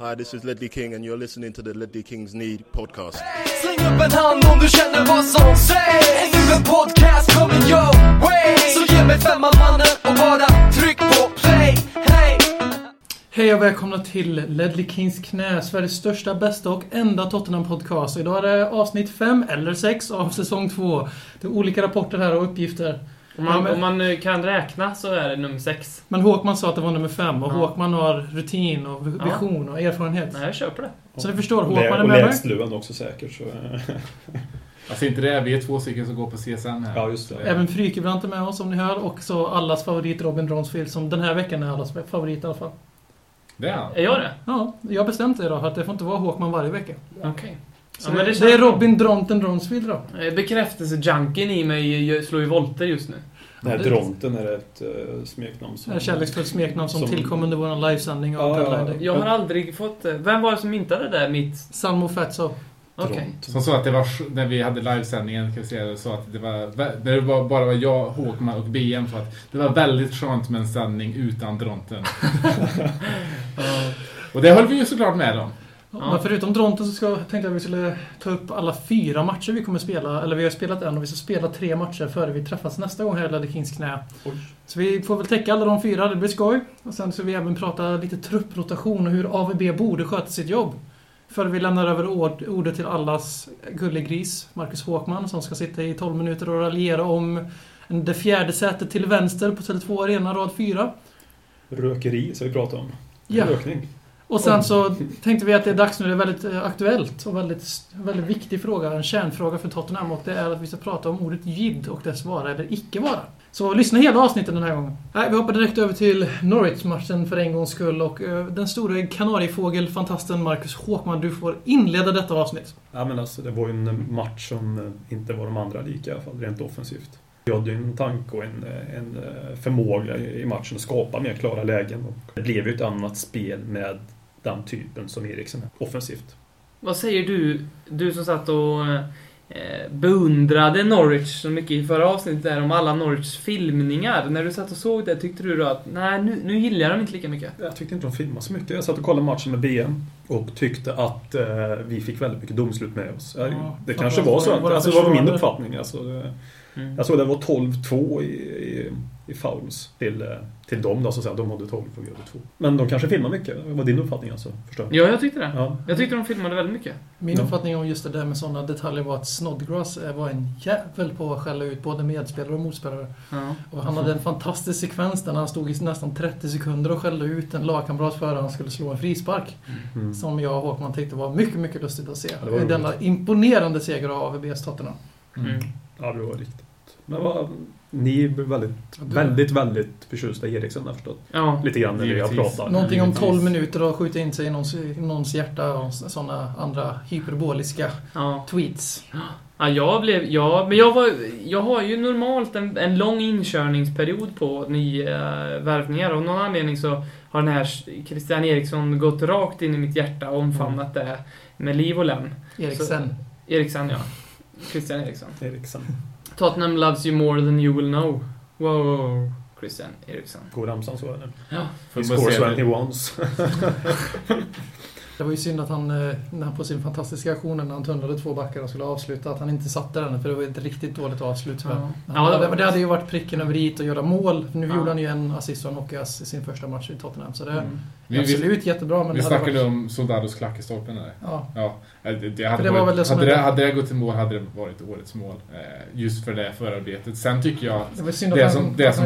Hi, this is Ledley King, and you're listening to the Ledley Kings Need podcast. Släng upp en hand om du känner vad som sägs Nu en podcast coming your way Så ge mig femman mannen och bara tryck på play Hey! Hej och välkomna till Ledley Kings knä, Sveriges största, bästa och enda Tottenham-podcast. Idag är det avsnitt 5 eller 6 av säsong 2. Det är olika rapporter här och uppgifter. Om man, Ja, om man eh, kan räkna så är det nummer sex. Men Håkman sa att det var nummer 5 och Ja. Håkman har rutin och Ja. vision och erfarenhet. Nej, jag köper det. Så ni förstår, Håkman är och med mig. lägst lön också säkert. Så, Alltså inte det, vi är två stycken som går på CSN här. ja, just det. Även Frykebrant är med oss som ni hör och så allas favorit Robin Dronsfield som den här veckan är allas favorit i alla fall. Det är han. Är jag det? Ja, jag har bestämt det idag att det får inte vara Håkman varje vecka. Okej. Så Ja, men det, det är. Robin Dronten Dronsfield då. Eh, Bekräftelse-junkien i mig eh, slår ju volter just nu. Det- Dronten är ett uh, smeknamn Det som... här kärleksfullt smeknamn som, Som- tillkom under vår livesändning av Ja, ja. Jag har aldrig fått det. Vem var det som myntade det där mitt... Salmo Fatso. Okej. Dront. Som sa att det var, när vi hade livesändningen, kan vi säga, så att det var, när det var, bara var jag, Håkman och BM, så att det var väldigt skönt med en sändning utan Dronten. och det höll vi ju såklart med om. Ja. Men förutom Dronten så ska, tänkte jag att vi skulle ta upp alla fyra matcher vi kommer spela. Eller vi har spelat en och vi ska spela tre matcher före vi träffas nästa gång här i Ledley Kings knä. Oj. Så vi får väl täcka alla de fyra, det blir skoj. Och sen ska vi även prata lite trupprotation och hur AVB borde sköta sitt jobb. Före vi lämnar över ord, ordet till allas gullegris, Marcus Håkman, som ska sitta i 12 minuter och raljera om det fjärde sätet till vänster på Tele2 Arena, rad 4. Rökeri, så vi pratar om. Ja. Rökning. Och sen så tänkte vi att det är dags nu, det är väldigt eh, aktuellt och väldigt, väldigt viktig fråga, en kärnfråga för Tottenham och det är att vi ska prata om ordet jid och dess vara eller icke vara. Så lyssna hela avsnittet den här gången. Nej, vi hoppar direkt över till Norwich-matchen för en gångs skull och eh, den stora kanariefågel, fantasten Marcus Håkman, du får inleda detta avsnitt. Ja, men alltså, det var ju en match som eh, inte var de andra lika i alla fall, rent offensivt. Vi hade ju en tanke och en, eh, en eh, förmåga i i matchen att skapa mer klara lägen. Och det blev ju ett annat spel med den typen som Eriksen är, offensivt. Vad säger du, du som satt och eh, beundrade Norwich så mycket i förra avsnittet där om alla Norwichs filmningar. När du satt och såg det, tyckte du då att nej, nu, nu gillar jag dem inte lika mycket? Jag tyckte inte de filmade så mycket. Jag satt och kollade matchen med BM och tyckte att eh, vi fick väldigt mycket domslut med oss. Ja, Ja, det kanske var så. våra Alltså, det var min uppfattning. Alltså, det, Mm. jag såg det var 12-2 i, i, i fouls till, eh, till dem. Då, så att säga. De hade 12 och vi hade 2. Men de kanske filmar mycket. Vad var din uppfattning alltså? Förstår jag? Ja, jag tyckte det. Ja. Jag tyckte de filmade väldigt mycket. Min Ja. uppfattning om just det där med sådana detaljer var att Snodgrass var en jävel på att skälla ut både medspelare och motspelare. Ja. Och han hade en fantastisk sekvens där han stod i nästan 30 sekunder och skällde ut en lagkamrat för att han skulle slå en frispark. Mm. Som jag och Håkman tyckte var mycket, mycket lustigt att se. Ja, denna imponerande seger av AVBs Tottenham. Mm. Ja, det var riktigt. Men vad, ni är väldigt, Du- väldigt, väldigt förtjusta i Eriksen har jag förstått. Ja. Lite grann när vi har Givetvis. pratat. Någonting om givetvis. 12 minuter och skjuta in sig i någons, någons hjärta och sådana andra hyperboliska ja. tweets. Ja, jag blev... Ja, men jag var... Jag har ju normalt en, en lång inkörningsperiod på nya uh, värvningar. Av någon anledning så har den här Christian Eriksson gått rakt in i mitt hjärta och omfamnat det med liv och lem. Eriksen. Eriksson, ja. Christian Eriksson. Eriksen. Tottenham loves you more than you will know. Wow. Christian Eriksson. Går ramsan så eller? Ja. Får He scores when he det. wants. Det var ju synd att han, eh, när han på sin fantastiska aktion när han tunnlade två backar och skulle avsluta, att han inte satte den. För det var ett riktigt dåligt avslut. Ja. Men Ja, det var- det, hade ju varit pricken över i att göra mål. Nu Ja. gjorde han ju en assist och en hockeyass i sin första match i Tottenham. Så det är Mm. Vi, vi, absolut jättebra. Men vi snackade varit, om Soldados klack i stolpen där. Ja, Ja, det, det hade, det varit, hade, hade gått i mål hade det varit årets mål. Eh, just för det förarbetet. Sen tycker jag att det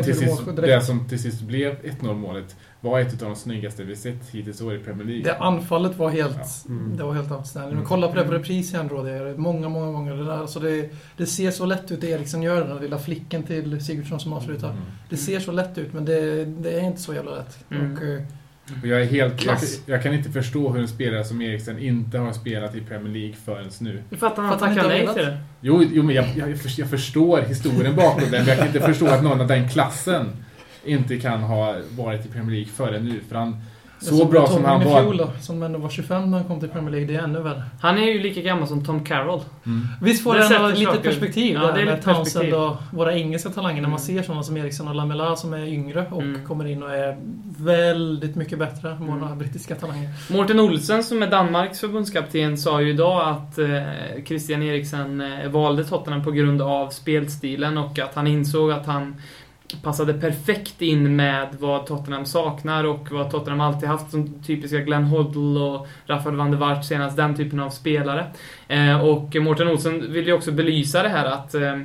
till sist, som till sist blev 1-0 målet var ett av de snyggaste vi sett hittills i år i Premier League. Det anfallet var helt, Ja. Mm. det var helt outstanding. Men Mm. kolla på det på repris igen då. Det är många, många gånger. Det, där, alltså det, det ser så lätt ut det Eriksen gör, den där lilla flicken till Sigurdsson som avslutar. Mm. Det ser så lätt ut, men det, det är inte så jävla lätt. Mm. Och, eh, Och jag är helt... Jag, Klass. jag kan inte förstå hur en spelare som Eriksen inte har spelat i Premier League förrän nu. Jag fattar han tackar inte nej till det. Jo, jo men jag, jag, jag förstår historien bakom det, men jag kan inte förstå att någon av den klassen inte kan ha varit i Premier League före nu. För han, Så bra som han var. fjol då, som ändå var 25 när han kom till Premier League, det är ännu värre. Han är ju lika gammal som Tom Carroll. Mm. Visst får Det det ändå lite saker- perspektiv Ja, där det är med lite Townsend och våra engelska talanger när man Mm. ser sådana som Eriksson och Lamela som är yngre och Mm. kommer in och är väldigt mycket bättre än våra Mm. brittiska talanger. Mårten Olsen som är Danmarks förbundskapten sa ju idag att eh, Christian Eriksen eh, valde Tottenham på grund av spelstilen och att han insåg att han passade perfekt in med vad Tottenham saknar och vad Tottenham alltid haft som typiska Glenn Hoddle och Rafael van der Waart senast, den typen av spelare. Eh, och Mårten Olsen vill ju också belysa det här att eh,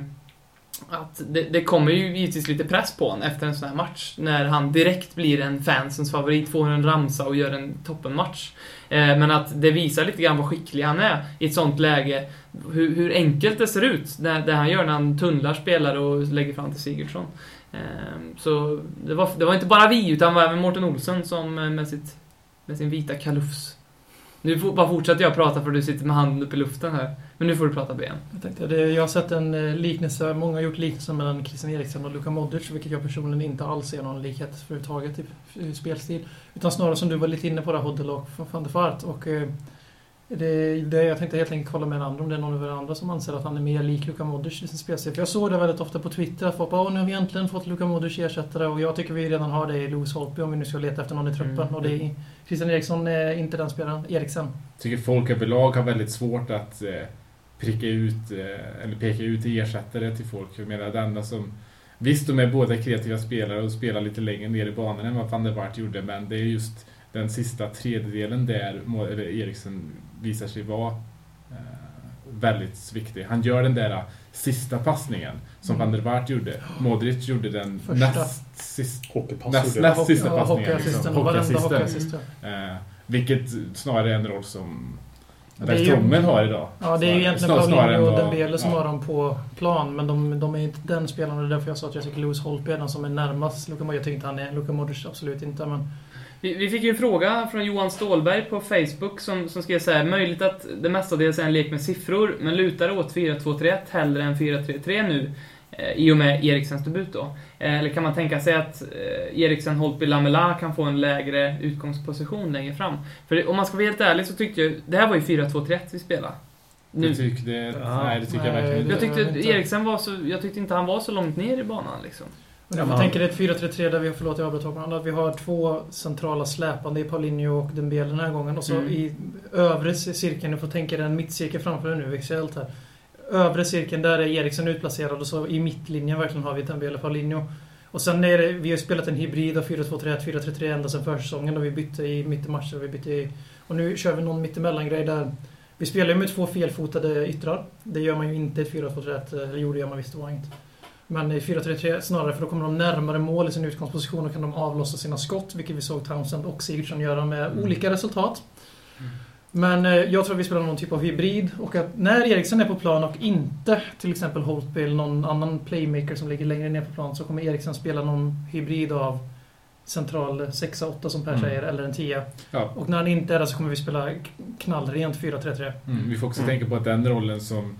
att det, det kommer ju givetvis lite press på honom efter en sån här match. När han direkt blir en fansens favorit, får en ramsa och gör en toppenmatch. Eh, men att det visar lite grann vad skicklig han är i ett sånt läge. Hur, hur enkelt det ser ut, det, det han gör när han tunnlar spelare och lägger fram till Sigurdsson. Ehm, så det var, det var inte bara vi, utan var även Mårten Olsen som eh, med, sitt, med sin vita kalufs. Nu får, bara fortsätter jag prata för du sitter med handen upp i luften här. Men nu får du prata Ben. Jag, tänkte, det, jag har sett en eh, liknelse, många har gjort liknelser mellan Christian Eriksen och Luka Modric, vilket jag personligen inte alls ser någon likhet överhuvudtaget i, i spelstil. Utan snarare som du var lite inne på, där, Hoddle och van der Vaart. Och, eh, det, det, jag tänkte helt enkelt kolla med andra om det är någon av er andra som anser att han är mer lik Luka Modric i sin spelstil. För jag såg det väldigt ofta på Twitter, att folk bara "Åh, nu har vi äntligen fått Luka Modric ersättare och jag tycker vi redan har det i Lewis Holtby om vi nu ska leta efter någon i truppen. Mm. Och det är, Christian Eriksson är inte den spelaren. Eriksen. tycker folk överlag har väldigt svårt att eh, pricka ut eh, eller peka ut ersättare till folk. Jag menar, det enda som... Visst, de är båda kreativa spelare och spelar lite längre ner i banan än vad van der Waart gjorde, men det är just den sista tredjedelen där eller Eriksen visar sig vara eh, väldigt viktig. Han gör den där eh, sista passningen som Mm. van der Waart gjorde. Modric gjorde den Första. näst sist, näst, näst sista Ja, passningen. Liksom. Hockeyassisten. Eh, vilket snarare är en roll som Vertongen har idag. Ja, det är ju egentligen Paulinho och Dembele som ja. har dem på plan, men de, de är inte den spelaren. Det är därför jag sa att jag tycker Lewis Holtby är den som är närmast Luka Modric. Jag tycker inte han är Luka Modric, absolut inte. Men Vi, vi fick ju en fråga från Johan Stålberg på Facebook som, som skrev så här. Möjligt att det mestadels är en lek med siffror, men lutar åt 4-2-3-1 hellre än 4-3-3 nu. Eh, I och med Eriksens debut då. Eh, eller kan man tänka sig att eh, Eriksen, Holtby, Lamela kan få en lägre utgångsposition längre fram? För det, om man ska vara helt ärlig så tyckte jag... Det här var ju 4-2-3-1 vi spelade. Nu. Du tyckte, Ja. nej, det tycker jag Nej, verkligen det- inte. Jag tyckte inte. Eriksen var så... Jag tyckte inte han var så långt ner i banan liksom. Men Ja, jag tänker ett 4-3-3 där vi har, förlåt jag avbröt Håkan, att vi har två centrala släpande i Paulinho och Dembele den här gången. Och så Mm. i övre cirkeln, du får tänka dig en mittcirkel framför dig nu, visuellt här. Övre cirkeln, där är Eriksen utplacerad och så i mittlinjen verkligen har vi Dembele Paulinho. Och sen är det, vi har spelat en hybrid av 4-2-3-1, 4-3-3 ända sedan försäsongen då vi bytte i mittematcher. och Vi bytte i, och nu kör vi någon mittemellan-grej där vi spelar ju med två felfotade yttrar. Det gör man ju inte i ett 4-2-3-1, eller jo det gör man visst, det var inget. Men i 4-3-3 snarare, för då kommer de närmare mål i sin utgångsposition och kan de avlossa sina skott, vilket vi såg Townsend och Sigurdsson göra med Mm. olika resultat. Men eh, jag tror att vi spelar någon typ av hybrid och att när Eriksen är på plan och inte till exempel Holtby eller någon annan playmaker som ligger längre ner på plan så kommer Eriksen spela någon hybrid av central 6-8 som Per Mm. säger, eller en 10. Ja. Och när han inte är där så kommer vi spela knallrent 4-3-3. Mm, vi får också Mm. tänka på att den rollen som,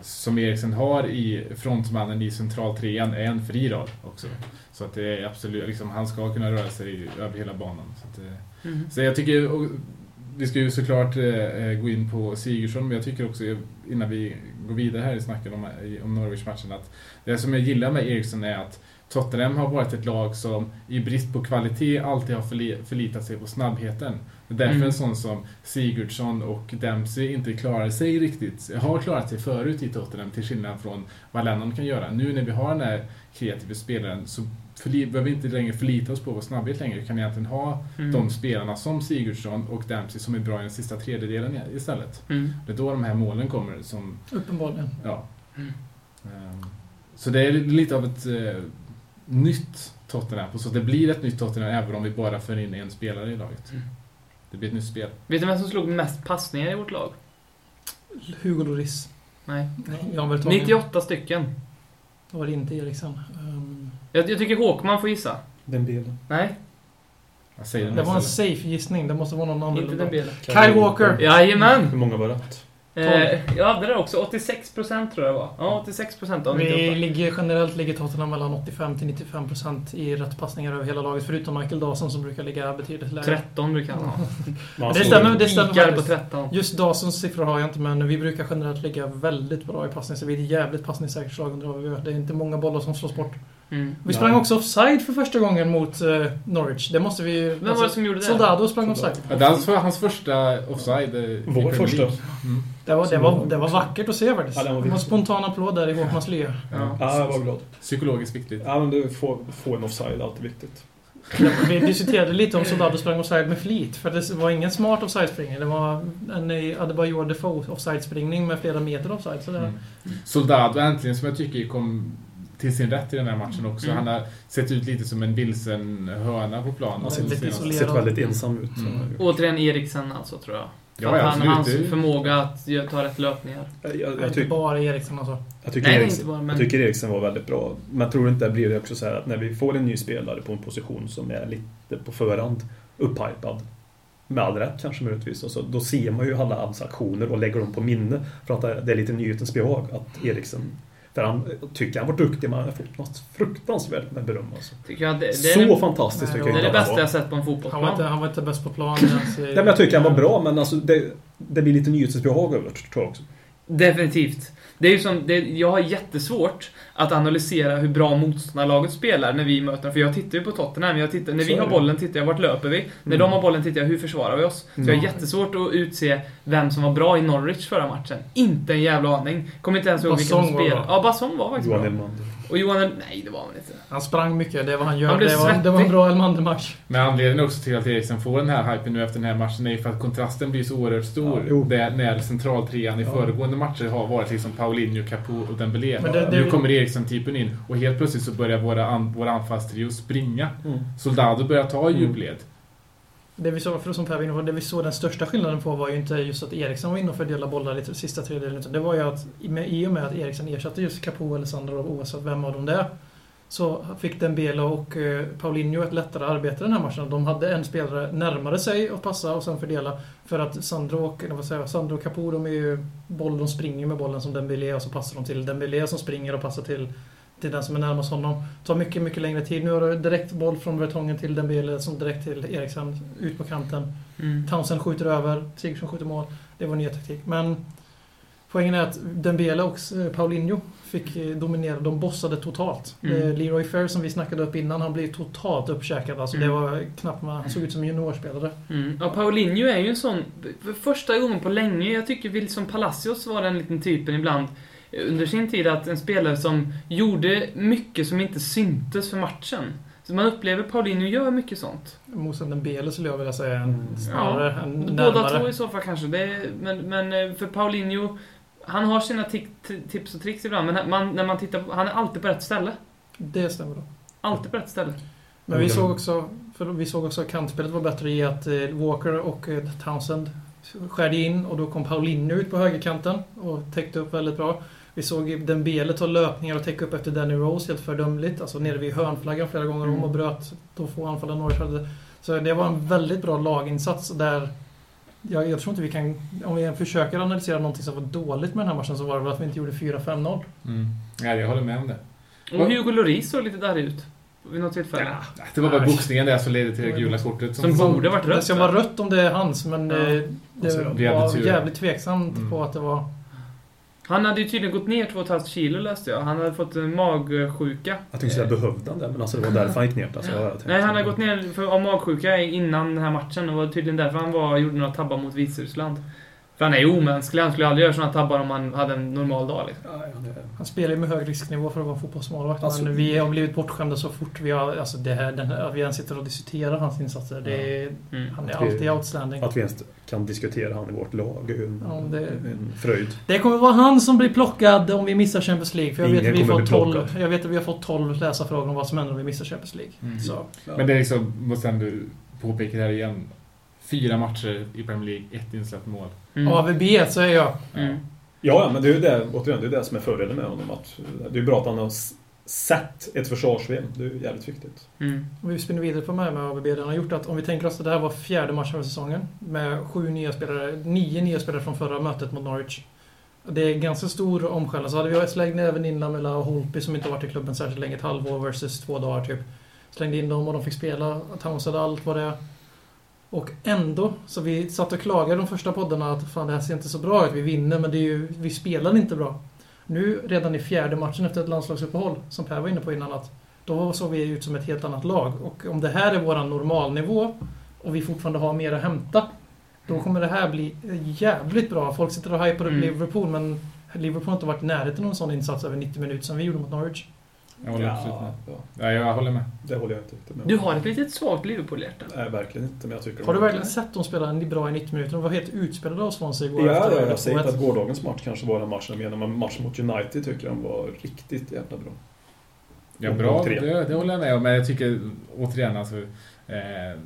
som Eriksen har i frontmannen i centraltrean är en fri roll också. Så att det är absolut, liksom, han ska kunna röra sig över hela banan. Så, att, eh, Mm. så jag tycker, och, vi ska ju såklart eh, gå in på Sigurdsson, men jag tycker också innan vi går vidare här i snacket om, om Norwich-matchen att det som jag gillar med Eriksson är att Tottenham har varit ett lag som i brist på kvalitet alltid har förli- förlitat sig på snabbheten. Det är därför Mm. en sån som Sigurdsson och Dempsey inte klarar sig riktigt, har klarat sig förut i Tottenham till skillnad från vad Lennon kan göra. Nu när vi har den här kreativa spelaren så behöver vi inte längre förlita oss på vår snabbhet längre. Vi kan egentligen ha Mm. de spelarna som Sigurdsson och Dempsey som är bra i den sista tredjedelen istället. Mm. Det är då de här målen kommer som, Uppenbarligen. ja. Mm. Ehm, Så det är lite av ett eh, nytt Tottenham. Så det blir ett nytt Tottenham även om vi bara för in en spelare i laget. Mm. Det blir ett nytt spel. Vet du vem som slog mest passningar i vårt lag? Hugo Lloris. Nej. Nej, Jan Vertongen. 98 stycken. Då var det inte Eriksen. Um, Jag, jag tycker Håkman får gissa. Den bilden. Nej, Jag säger det det var en safe gissning. Det måste vara någon inte annan. den bilden. Kyle Walker. Hur Jajamän! många var rätt? Eh, jag hade det också. 86% tror jag det var. Ja, 86% av Vi 98. ligger, generellt ligger Tottenham mellan 85 till 95% i rätt passningar över hela laget. Förutom Michael Dawson som brukar ligga betydligt lägre. 13 brukar han ha. Det stämmer, det stämmer Ikar på faktiskt. 13. Just Dawsons siffror har jag inte, men vi brukar generellt ligga väldigt bra i passning. Så vi är ett jävligt passningssäkert slag under AVV. Det är inte många bollar som slås bort. Mm. Vi sprang Nej. också offside för första gången mot eh, Norwich. Det måste vi... alltså, Vem var det som gjorde det? Soldado sprang offside. Ja, Det är hans, första offside. eh, Vår första. Mm. Det var, det var, det var vackert att se faktiskt. Ja, var det var viktig. spontan applåd där i Håkmans lya. Ja. Ja, jag var glad. Psykologiskt viktigt. Ja, men du får få en offside, alltid viktigt. Vi diskuterade lite om Soldado sprang offside med flit. För det var ingen smart offside-springning. Det var en Adebayor Defoe offside-springning med flera meter offside. Så det, Mm. Soldado äntligen, som jag tycker kom till sin rätt i den här matchen också. Mm. Han har sett ut lite som en vilsen höna på planen. Han isolerad. Sett väldigt ensam ut. Mm. Återigen Eriksen alltså, tror jag. För Ja, att ja, han, hans förmåga att ta rätt löpningar. Jag, jag, inte tyck, bara Eriksson alltså. jag, tycker Nej, Eriksen, inte bara, men- jag tycker Eriksen var väldigt bra. Men tror du inte det blir det också så här att när vi får en ny spelare på en position som är lite på förhand upphypad med all rätt kanske möjligtvis. Och så, då ser man ju alla hans aktioner och lägger dem på minne. För att det det är lite nyhetens behag att Eriksen... För han tycker han var duktig men han har fått något fruktansvärt med beröm alltså. Tycker jag det, det, Så är, det, fantastiskt Nej, tycker det är jag det inte han bästa var. jag sett på en Han var inte, fotbollsplan. han var inte bäst på plan. ens i- Nej, men jag tycker han var bra men alltså det, det blir lite nyhetens behag över det tror jag också. Definitivt. Det är ju som, det, jag har jättesvårt att analysera hur bra motståndarlaget spelar när vi möter dem. För jag tittar ju på Tottenham. Jag tittar, när vi har bollen tittar jag vart löper vi. När Mm. de har bollen tittar jag hur försvarar vi oss. Så jag har jättesvårt att utse vem som var bra i Norwich förra matchen. Inte en jävla aning. Kommer inte ens ihåg vilka som spelade. Ja, Basson var faktiskt Johan bra. Elmander. Och Johan Nej, det var han inte. Han sprang mycket, det är vad han gör. Han det, var, det var en bra Elmander-match. Men anledningen också till att Eriksen får den här hypen nu efter den här matchen är ju för att kontrasten blir så oerhört stor. Ja, där, när centraltrean i Ja. föregående matcher har varit liksom Paulinho, Capo och Dembélé. Det- det- nu kommer Eriksen-typen in och helt plötsligt så börjar våra, an, våra anfallstrio springa. Mm. Soldado börjar ta Mm. djupled. Det vi såg, för som Per var inne på, det vi såg den största skillnaden på var ju inte just att Eriksson var inne och fördelade bollar lite sista tredjedelen. utan Det var ju att i- med, i och med att Eriksson ersatte just Capo eller Sandro, oavsett vem av dem det är, så fick Dembele och eh, Paulinho ett lättare arbete den här matchen. De hade en spelare närmare sig att passa och sen fördela. För att Sandro och, vad säger jag, Sandro och Capo, de är ju boll, de springer med bollen som Dembele och så passar de till Dembele som springer och passar till till den som är närmast honom. tar mycket, mycket längre tid. Nu har du direkt boll från Vertongen till Dembele som direkt till Eriksen, ut på kanten. Mm. Townsend skjuter över, Sigurdsson skjuter mål. Det var nya taktik. Men poängen är att Dembele och eh, Paulinho fick eh, dominera. De bossade totalt. Mm. Eh, Leroy Fair som vi snackade upp innan, han blev totalt uppkäkad. Alltså Mm. det var knappt man han såg ut som en juniorspelare. Mm. Ja, Paulinho är ju en sån... För första gången på länge, jag tycker Wilson Palacios var den liten typen ibland under sin tid, att en spelare som gjorde mycket som inte syntes för matchen. Så man upplever Paulinho gör mycket sånt. Mot Dembele skulle jag vilja säga Mm. en snarare än Båda närmare. två i så fall kanske. Är, men, men för Paulinho, han har sina tips och tricks ibland, men man, när man tittar på, han är alltid på rätt ställe. Det stämmer då. Alltid på rätt ställe. Men vi såg också, för vi såg också att kantspelet var bättre i att eh, Walker och eh, Townsend skärde in och då kom Paulinho ut på högerkanten och täckte upp väldigt bra. Vi såg Dembele ta löpningar och täcka upp efter Danny Rose helt fördömligt. Alltså nere vid hörnflaggan flera gånger om Mm. och bröt de få anfallen Norwich hade. Så det var en väldigt bra laginsats där jag, jag tror inte vi kan... Om vi försöker analysera någonting som var dåligt med den här matchen så var det väl att vi inte gjorde 4-5-0. Mm. Ja, jag håller med om det. Och Hugo Lloris såg lite där ut. Vid något tillfälle. Det var bara boxningen där som ledde till det gula kortet. Som borde varit rött. Det ska vara rött om det är hans men Ja. eh, det Alltså, var jävligt tveksamt Mm. på att det var... Han hade ju tydligen gått ner 2,5 kilo läste jag. Han hade fått en magsjuka. Jag tänkte säga behövde han det men alltså det var därför han gick ner. Alltså, jag Nej, han har gått ner för, av magsjuka innan den här matchen och var tydligen därför han var, gjorde några tabbar mot Vitryssland. För han är ju omänsklig, han skulle aldrig göra sådana tabbar om han hade en normal dag liksom. Ja, han spelar ju med hög risknivå för att vara fotbollsmålvakt. Alltså- men vi har blivit bortskämda så fort vi har... Alltså det här, den här, vi ens sitter och diskuterar hans insatser. Det är, Mm. Han är Att vi- alltid outstanding. Att vi ens kan diskutera han i vårt lag är en, Ja, det- en fröjd. Det kommer vara han som blir plockad om vi missar Champions League. För jag, vet Ingen att, vi får bli 12, plockad. jag vet att vi har fått 12 läsarfrågor om vad som händer om vi missar Champions League. Mm. Så. Men det är liksom, måste ändå påpeka det här igen. Fyra matcher i Premier League, ett insläppt mål. Mm. AVB säger jag. Mm. Ja, ja, men det är ju det, återigen, det är det som är fördelen med honom. Att det är bra att han har s- Sätt ett försvarsspel. Det är ju jävligt viktigt. Mm. Om vi spinner vidare på det här med ABB, den har gjort att om vi tänker oss att det här var fjärde matchen av säsongen med sju nya spelare, nio nya spelare från förra mötet mot Norwich. Det är ganska stor omskällning. Så hade vi slängt även in Lamela och Holtby som inte har varit i klubben särskilt länge, ett halvår versus två dagar typ. Slängde in dem och de fick spela, Townsend allt vad det är. Och ändå, så vi satt och klagade de första poddarna att fan det här ser inte så bra ut, vi vinner men det är ju, vi spelar inte bra. Nu, redan i fjärde matchen efter ett landslagsuppehåll, som Per var inne på innan, att då såg vi ut som ett helt annat lag. Och om det här är vår normalnivå och vi fortfarande har mer att hämta, då kommer det här bli jävligt bra. Folk sitter och hypar upp Mm. Liverpool, men Liverpool har inte varit i närheten av en sån insats över 90 minuter som vi gjorde mot Norwich. Jag håller absolut med. ja, Ja, jag håller med. det håller jag inte riktigt med Du har ett litet svagt Liverpool-hjärta. Nej, verkligen inte. Men jag tycker Har du verkligen sett dem spela bra i 90 minuter? De var helt utspelade av Swansea igår. Ja, ja, jag säger inte 2-1. att gårdagens match kanske var den matchen jag menar, men matchen mot United tycker jag var riktigt jävla bra. Ja, bra, det, det håller jag med om. Men jag tycker återigen alltså... Eh,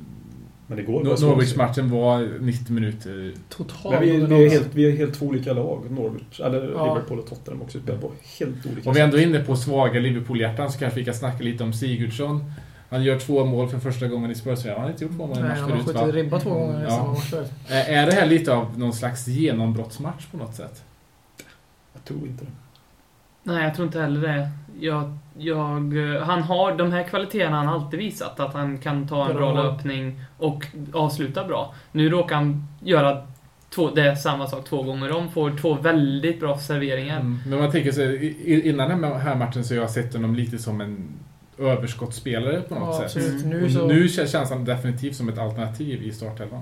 Men var Nor- Swansea- Norwich-matchen var 90 minuter. Total Men vi, vi, är helt, vi är helt två olika lag. Norwich, eller Ja. Liverpool och Tottenham också spelar på helt olika Om vi ändå är inne på svaga Liverpool-hjärtan så kanske vi kan snacka lite om Sigurdsson. Han gör två mål för första gången i spurs Han har inte gjort två mål i en Nej, match han har förut skjutit va? ribba två gånger i Ja. samma match. förut. Är det här lite av någon slags genombrottsmatch på något sätt? Jag tror inte det. Nej, jag tror inte heller det. Jag, jag, han har de här kvaliteterna han alltid visat. Att han kan ta en Bra. bra löpning och avsluta bra. Nu råkar han göra två, det är samma sak två gånger om. Får två väldigt bra serveringar. Mm. Men man tänker i- innan den här matchen så har jag sett honom lite som en överskottsspelare på något Ja, sätt. Mm. Nu så... nu kän- känns han definitivt som ett alternativ i startelvan.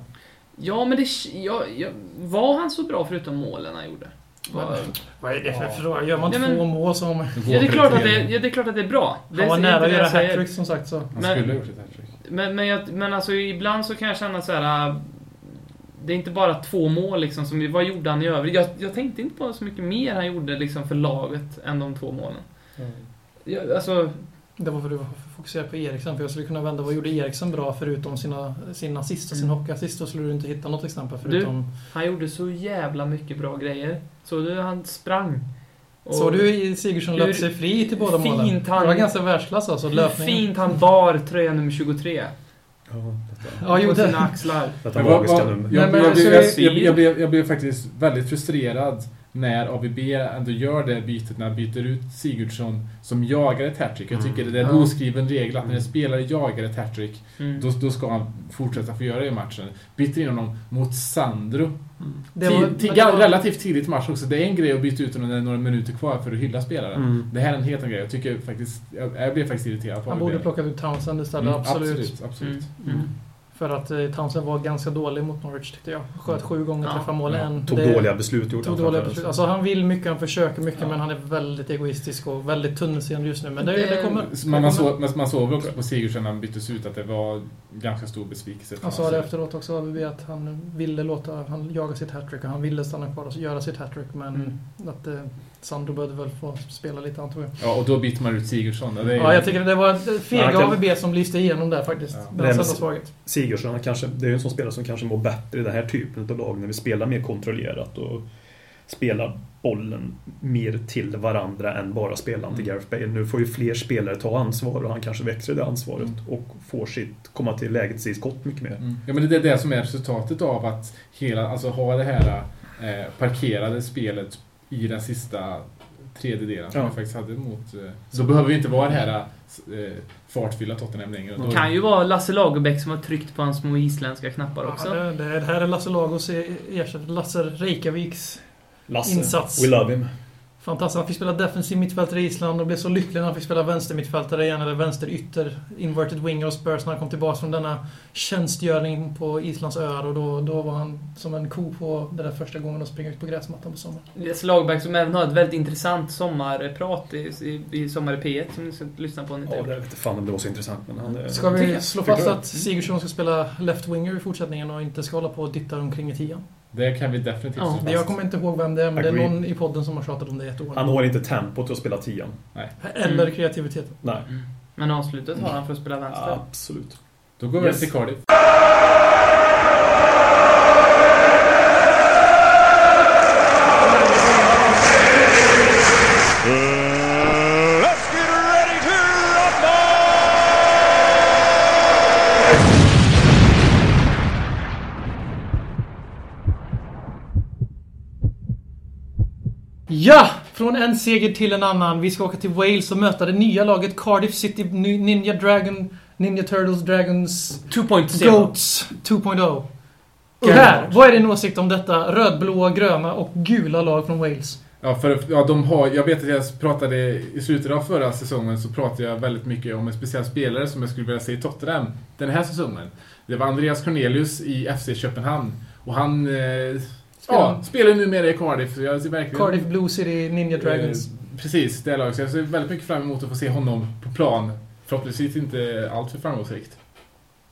Ja, men det... Ja, ja, var han så bra förutom målen han gjorde? Vad är det för fråga? Gör man Nej, två men- mål som... Han ja, det är klart att det, ja, det är klart att det är bra. Det var är nära att det göra hattrick som sagt så. Han Men- skulle ha gjort ett hattrick. Men, men, jag, men alltså ibland så kan jag känna så här. äh, Det är inte bara två mål liksom. Som, vad gjorde han i övrigt? Jag, jag tänkte inte på så mycket mer han gjorde liksom för laget än de två målen. Jag, alltså, Det var för att du var fokuserad på Eriksen. För jag skulle kunna vända. Vad gjorde Eriksen bra förutom sina, sin assist och sin Mm. hockeyassist? Då skulle du inte hitta något exempel förutom... han gjorde så jävla mycket bra grejer. Så du, han sprang. Såg du i Sigurdsson löpte sig fri till båda fint målen? han- Det var ganska världsklass alltså, löpningen. fint han bar tröja nummer 23. Ja, jo, på sina axlar. detta magiska nummer. Jag blev faktiskt väldigt frustrerad när ABB ändå gör det bytet, när han byter ut Sigurdsson som jagar ett hattrick. Jag tycker det är en oskriven regel att när en spelare jagar ett hattrick, Mm. då, då ska han fortsätta få göra det i matchen. Byter in honom mot Sandro. Det Ti- var, ti- men det var- Relativt tidigt i match också. Det är en grej att byta ut honom när det är några minuter kvar för att hylla spelaren. Mm. Det här är en helt annan grej. Jag tycker faktiskt... Jag, jag blev faktiskt irriterad på Han borde plockat ut Townsend istället, Mm, absolut. Absolut, absolut. För att eh, Townsend var ganska dålig mot Norwich tyckte jag. Sköt sju gånger, Ja. träffade mål Ja. en. Tog Det- dåliga beslut gjorde Tog han dåliga beslut. Alltså han vill mycket, han försöker mycket Ja. men han är väldigt egoistisk och väldigt tunnelseende just nu. Men det, det, Det- kommer. Man, man, det såg, men man såg också på Sigurdsson när han byttes ut att det var ganska stor besvikelse. Han sa det efteråt också, ABB, att han ville låta han jaga sitt hattrick och han ville stanna kvar och göra sitt hattrick men Mm. att eh, Sandro behövde väl få spela lite antar jag. Ja, och då byter man ut Sigurdsson. Det är ju- Ja, jag tycker det var ett Ja, fega kan- ABB som lyste igenom där faktiskt. Ja. Ja. Den svaghet. Sigurdsson, kanske, det är ju en sån spelare som kanske mår bättre i den här typen av lag när vi spelar mer kontrollerat och spelar bollen mer till varandra än bara spela till Mm. Gareth Bale. Nu får ju fler spelare ta ansvar och han kanske växer det ansvaret Mm. och får sitt, komma till läget i skott mycket mer. Mm. Ja, men det är det som är resultatet av att hela, alltså ha det här eh, parkerade spelet i den sista tredjedelen som Ja. vi faktiskt hade mot... Eh, så då behöver vi inte vara det här eh, fartfylla Tottenham längre. Det kan ju vara Lasse Lagerbäck som har tryckt på hans små isländska knappar också. Ja, det, det, det här är Lasse Lagos e- ersättare. Lasse Reykjaviks Lasse, Insats. we love him. Fantastiskt. Han fick spela defensiv mittfältare i Island och blev så lycklig när han fick spela vänstermittfältare igen, eller vänsterytter, inverted winger och Spurs när han kom tillbaka från denna tjänstgöring på Islands öar och då, då var han som en ko på den där första gången och springa ut på gräsmattan på sommaren. Lasse Lagerbäck som även har ett väldigt intressant sommarprat i, i, i Sommar i P1 som ni ska lyssna på Ja, inte det vet fan om det var så intressant men han. Ska vi slå fast att Sigurdsson ska spela left-winger i fortsättningen och inte ska hålla på och ditta omkring i tian? Det kan vi definitivt Ja, Det- Jag kommer inte ihåg vem det är, men det är någon i podden som har tjatat om det ett år. Han har inte tempot att spela tian. Eller Mm. kreativiteten. Nej, Men avslutet har han för att spela vänster. absolut. Då går vi Yes. till Cardiff. Ja! Från en seger till en annan. Vi ska åka till Wales och möta det nya laget Cardiff City Ni- Ninja Dragon... Ninja Turtles Dragons... 2.0. Goats 2.0. Och här, vad är din åsikt om detta rödblåa, gröna och gula lag från Wales? Ja, för ja, de har, jag vet att jag pratade i slutet av förra säsongen så pratade jag väldigt mycket om en speciell spelare som jag skulle vilja se i Tottenham den här säsongen. Det var Andreas Cornelius i FC Köpenhamn. Och han eh, ja, spelar numera i Cardiff. så Jag ser verkligen, Cardiff Blue City Ninja Dragons. Eh, precis, det laget. Så jag ser väldigt mycket fram emot att få se honom på plan. Förhoppningsvis inte allt för framgångsrikt.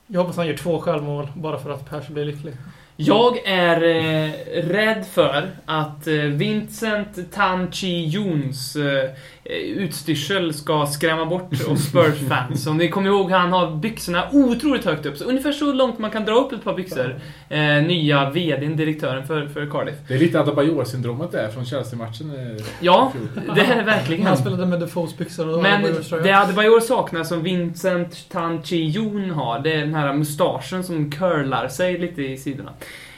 Jag hoppas han gör två självmål bara för att Per ska bli lycklig. Jag är eh, rädd för att eh, Vincent Tanchi Jons eh, utstyrsel ska skrämma bort oss Spurs-fans. Om ni kommer ihåg, han har byxorna otroligt högt upp. Så ungefär så långt man kan dra upp ett par byxor. Eh, nya VDn, direktören för, för Cardiff. Det är lite Adebayor-syndromet där från Chelsea-matchen. eh, Ja, det är det verkligen. Han spelade med Defoes byxor och Men det Adebayor saknar som Vincent Tanchi Jon har, det är den här mustaschen som curlar sig lite i sidorna.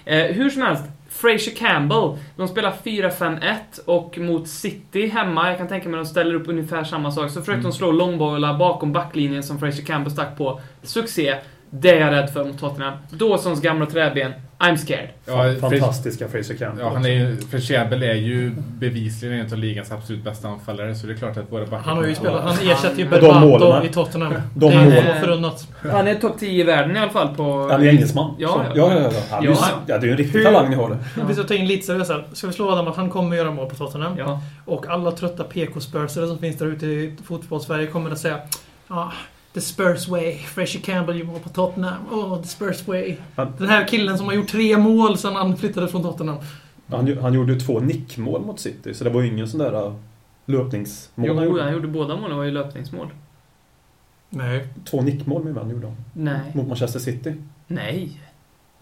Eh, hur som helst, Fraser Campbell, de spelar 4-5-1 och mot City hemma, jag kan tänka mig att de ställer upp ungefär samma sak, så försökte de slå långbollar bakom backlinjen som Fraser Campbell stack på. Succé. Det är jag rädd för mot Tottenham. Dawsons gamla träben. I'm scared. Ja, Fantastiska Fraser Campbell. Ja, han är ju, för Käbel är ju bevisligen en av ligans absolut bästa anfallare, så det är klart att våra backar... Han har ju spelat, han ersätter ju målen. i Tottenham. De det är förunnat. Han är topp 10 i världen i alla fall på... Han är engelsman. Ja, ja. ja, ja. Han det är ju en riktig talang ni har det. Vi ska ta in lite seriöst här. Ska vi slå Adam att han kommer göra mål på Tottenham? Ja. Och alla trötta PK-spursare som finns där ute i fotbollssverige kommer att säga ah, The Spurs way. Fraser Campbell mål på Tottenham. Oh, the Spurs way. Han- Den här killen som har gjort tre mål sedan han flyttade från Tottenham. Han, han gjorde ju två nickmål mot City, så det var ju ingen sån där äh, löpningsmål han Jo, gjorde. han gjorde båda målen, det var ju löpningsmål. Nej. Två nickmål med vem gjorde han? Nej. Mot Manchester City. Nej.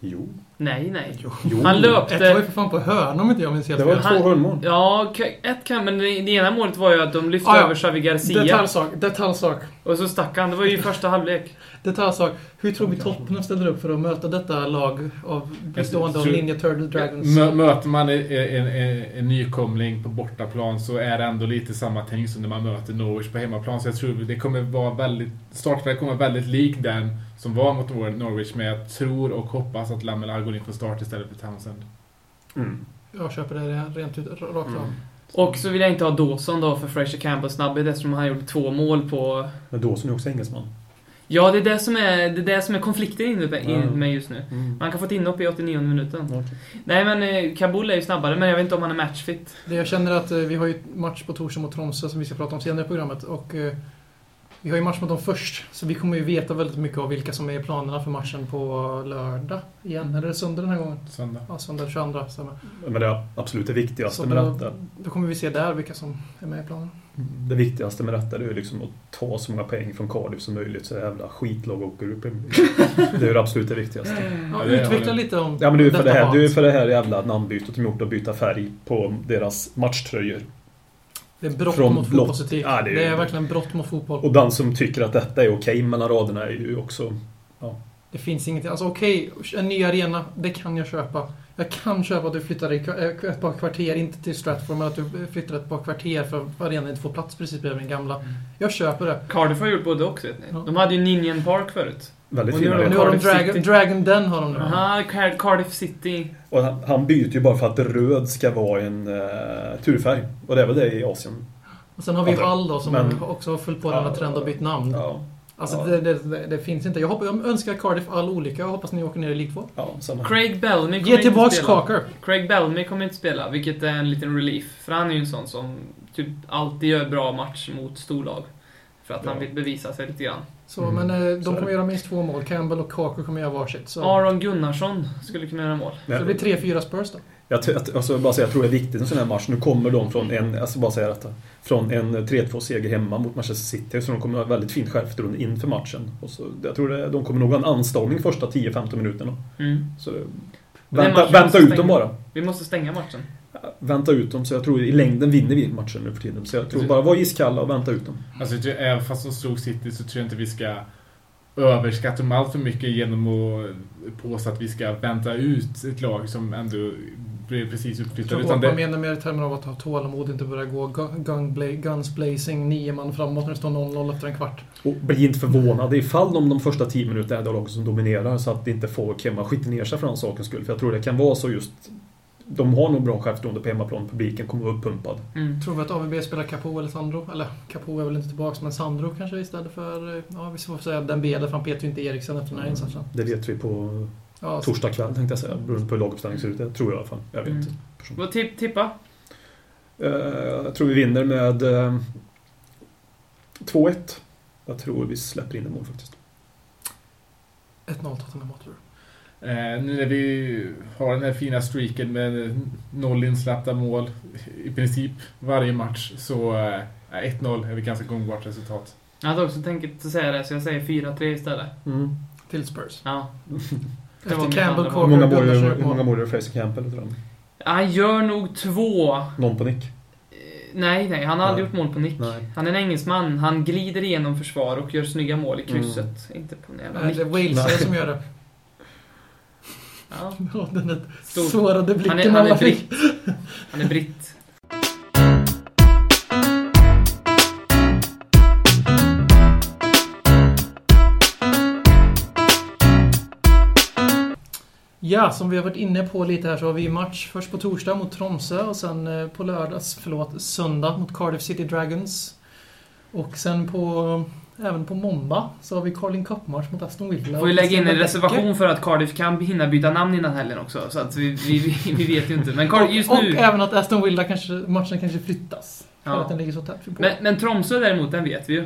Jo. Nej, nej. Jo. Han Ett var ju löpte... för fan på hörna om inte jag minns helt Det var fel. två hörnmål. Ja, ett kan, men det, ena målet var ju att de lyfte Ah, ja. över Xavi Garcia. Detaljsak. Detaljsak. Och så stack han. Det var ju första halvlek. Detaljsak. Hur tror vi Tottenham ställer upp för att möta detta lag av bestående av Ninja Turtle Dragons? Mö, möter man en, en, en, en nykomling på bortaplan så är det ändå lite samma tänk som när man möter Norwich på hemmaplan. Så jag tror det kommer vara väldigt... Startfältet kommer vara väldigt lik den som var mot Nor- Norwich. Men jag tror och hoppas att Lamela går in på start istället för Townsend. Mm. Jag köper det rent ut, rakt av. Mm. Och så vill jag inte ha Dawson då för Fraser Campbell snabbhet eftersom han gjorde två mål på... Men Dawson är också engelsman. Ja, det är det som är, det är, det som är konflikten inne med, med just nu. Mm. Man kan få ett inhopp i 89 minuten. Okej. Nej men eh, Kabul är ju snabbare, men jag vet inte om han är matchfit. Det jag känner att eh, vi har ju match på torsdag mot Tromsö som vi ska prata om senare i programmet. Och eh, vi har ju match mot dem först. Så vi kommer ju veta väldigt mycket av vilka som är i planerna för matchen på lördag igen. Eller är det söndag den här gången? Söndag. Ja, söndag den 22. stämmer. Men det absolut det viktigaste Så med då, detta, då kommer vi se där vilka som är med i planen. det viktigaste med detta är ju liksom att ta så många poäng från Cardiff som möjligt så jävla skitlag åker upp. Det är ju det absolut det viktigaste. Ja, Ja, det utveckla lite om Ja men det är ju för det detta här, hat. det är ju för det här jävla namnbytet de gjort att byta färg på deras matchtröjor. Det är brott från mot blått. fotbollsetik. Ja, det det, är är ju- verkligen brott mot fotboll. Och den som tycker att detta är okej mellan raderna är ju också... Det finns ingenting. Alltså okej, en ny arena, det kan jag köpa. Jag kan köpa att du flyttar eh, ett par kvarter, inte till Stratford, men att du flyttar ett par kvarter för att arenan inte får plats precis bredvid den gamla. Jag köper det. Cardiff har gjort både och, vet ni. Ja. De hade ju Ninian Park förut. Väldigt Och nu fina Nu har de Dragon. Dragon Den har de nu. Aha, Car- Cardiff City. Och han, han byter ju bara för att röd ska vara en uh, turfärg. Och det är väl det i Asien. Och sen har vi. Hall då som Men- också har följt på denna Ja. trend och bytt namn. Ja, Alltså Ja. det, det, det, det finns inte. Jag, hoppas, jag önskar Cardiff all olycka och hoppas ni åker ner i League 2. ja samma. Craig Bellamy kommer Ge inte tillbaks spela. Kaker. Craig Bellamy kommer inte spela, vilket är en liten relief. För han är ju en sån som typ alltid gör bra match mot storlag. För att han vill bevisa sig lite grann. Så, Mm. Men eh, de kommer göra minst två mål. Campbell och Kaker kommer göra varsitt. Så, Aron Gunnarsson skulle kunna göra mål. så det blir 3-4 Spurs då. Jag, alltså, bara säga, jag tror det är viktigt en sån här match. Nu kommer de från en, alltså bara säga detta, från en 3-2-seger hemma mot Manchester City. Så de kommer ha väldigt fint självförtroende inför matchen. Och så, jag tror det, de kommer nog ha en anstormning första 10-15 minuterna. Mm. Så det, vänta vänta ut dem bara. Vi måste stänga matchen. Vänta ut dem, så jag tror i längden vinner vi matchen nu för tiden. Så jag tror bara var iskalla och vänta ut dem. Alltså, även fast de slog City så tror jag inte vi ska överskatta dem allt för mycket genom att påstå att vi ska vänta ut ett lag som ändå blir precis tror Utan att man det, menar mer i termer av att ha tålamod, inte börja gå gun guns blazing, nio man framåt när det står 0-0 efter en kvart. Och bli inte förvånad ifall om de första 10 minuterna är det laget som dominerar så att inte folk hemma skiter ner sig för den sakens skull. För jag tror det kan vara så just... De har nog bra självförtroende på hemmaplan. Publiken kommer vara uppumpad. Mm. Tror vi att AVB spelar Capo eller Sandro? Eller Capo är väl inte tillbaka, men Sandro kanske istället för... Ja, vi får säga Dembele, för han petar ju inte Eriksen efter den här insatsen. Det vet vi på Ja, torsdag kväll tänkte jag säga. Beroende på hur laguppställningen ser ut. Det tror jag i alla fall. Jag vet Mm. inte. Vad tipp, tippa? Eh, Jag tror vi vinner med eh, 2-1. Jag tror vi släpper in en mål faktiskt. 1-0 Tottenham Hotspur. eh, nu när vi har den här fina streaken med noll insläppta mål i princip varje match så eh, 1-0 är vi ganska gångbart resultat. Jag hade också tänkt säga det, så jag säger 4-3 istället. Till Spurs. Ja. Efter Campbell, Hur många mål gör- Fraser Campbell tror du? Han gör nog två. Någon på nick? Eh, Nej, nej, han har aldrig Nej. gjort mål på nick. Nej. Han är en engelsman. Han glider igenom försvar och gör snygga mål i krysset. Inte på en jävla Nej, nick. det är Nej. som gör det. Ja. Ja, den där Stor. sårade Han är, blicken han är alla fick. britt. Han är britt. Ja, som vi har varit inne på lite här så har vi match först på torsdag mot Tromsö och sen eh, på lördags, förlåt, söndag mot Cardiff City Dragons. Och sen på, även på måndag så har vi Carling Cup-match mot Aston Villa. Får Och lägga in en reservation för att Cardiff kan hinna byta namn innan helgen också. Så att vi, vi, vi, vi vet ju inte. Men Cardiff, just och, nu... och även att Aston Villa kanske, matchen kanske flyttas. För Ja. att den ligger så tätt på. Men, men Tromsö däremot, den vet vi ju.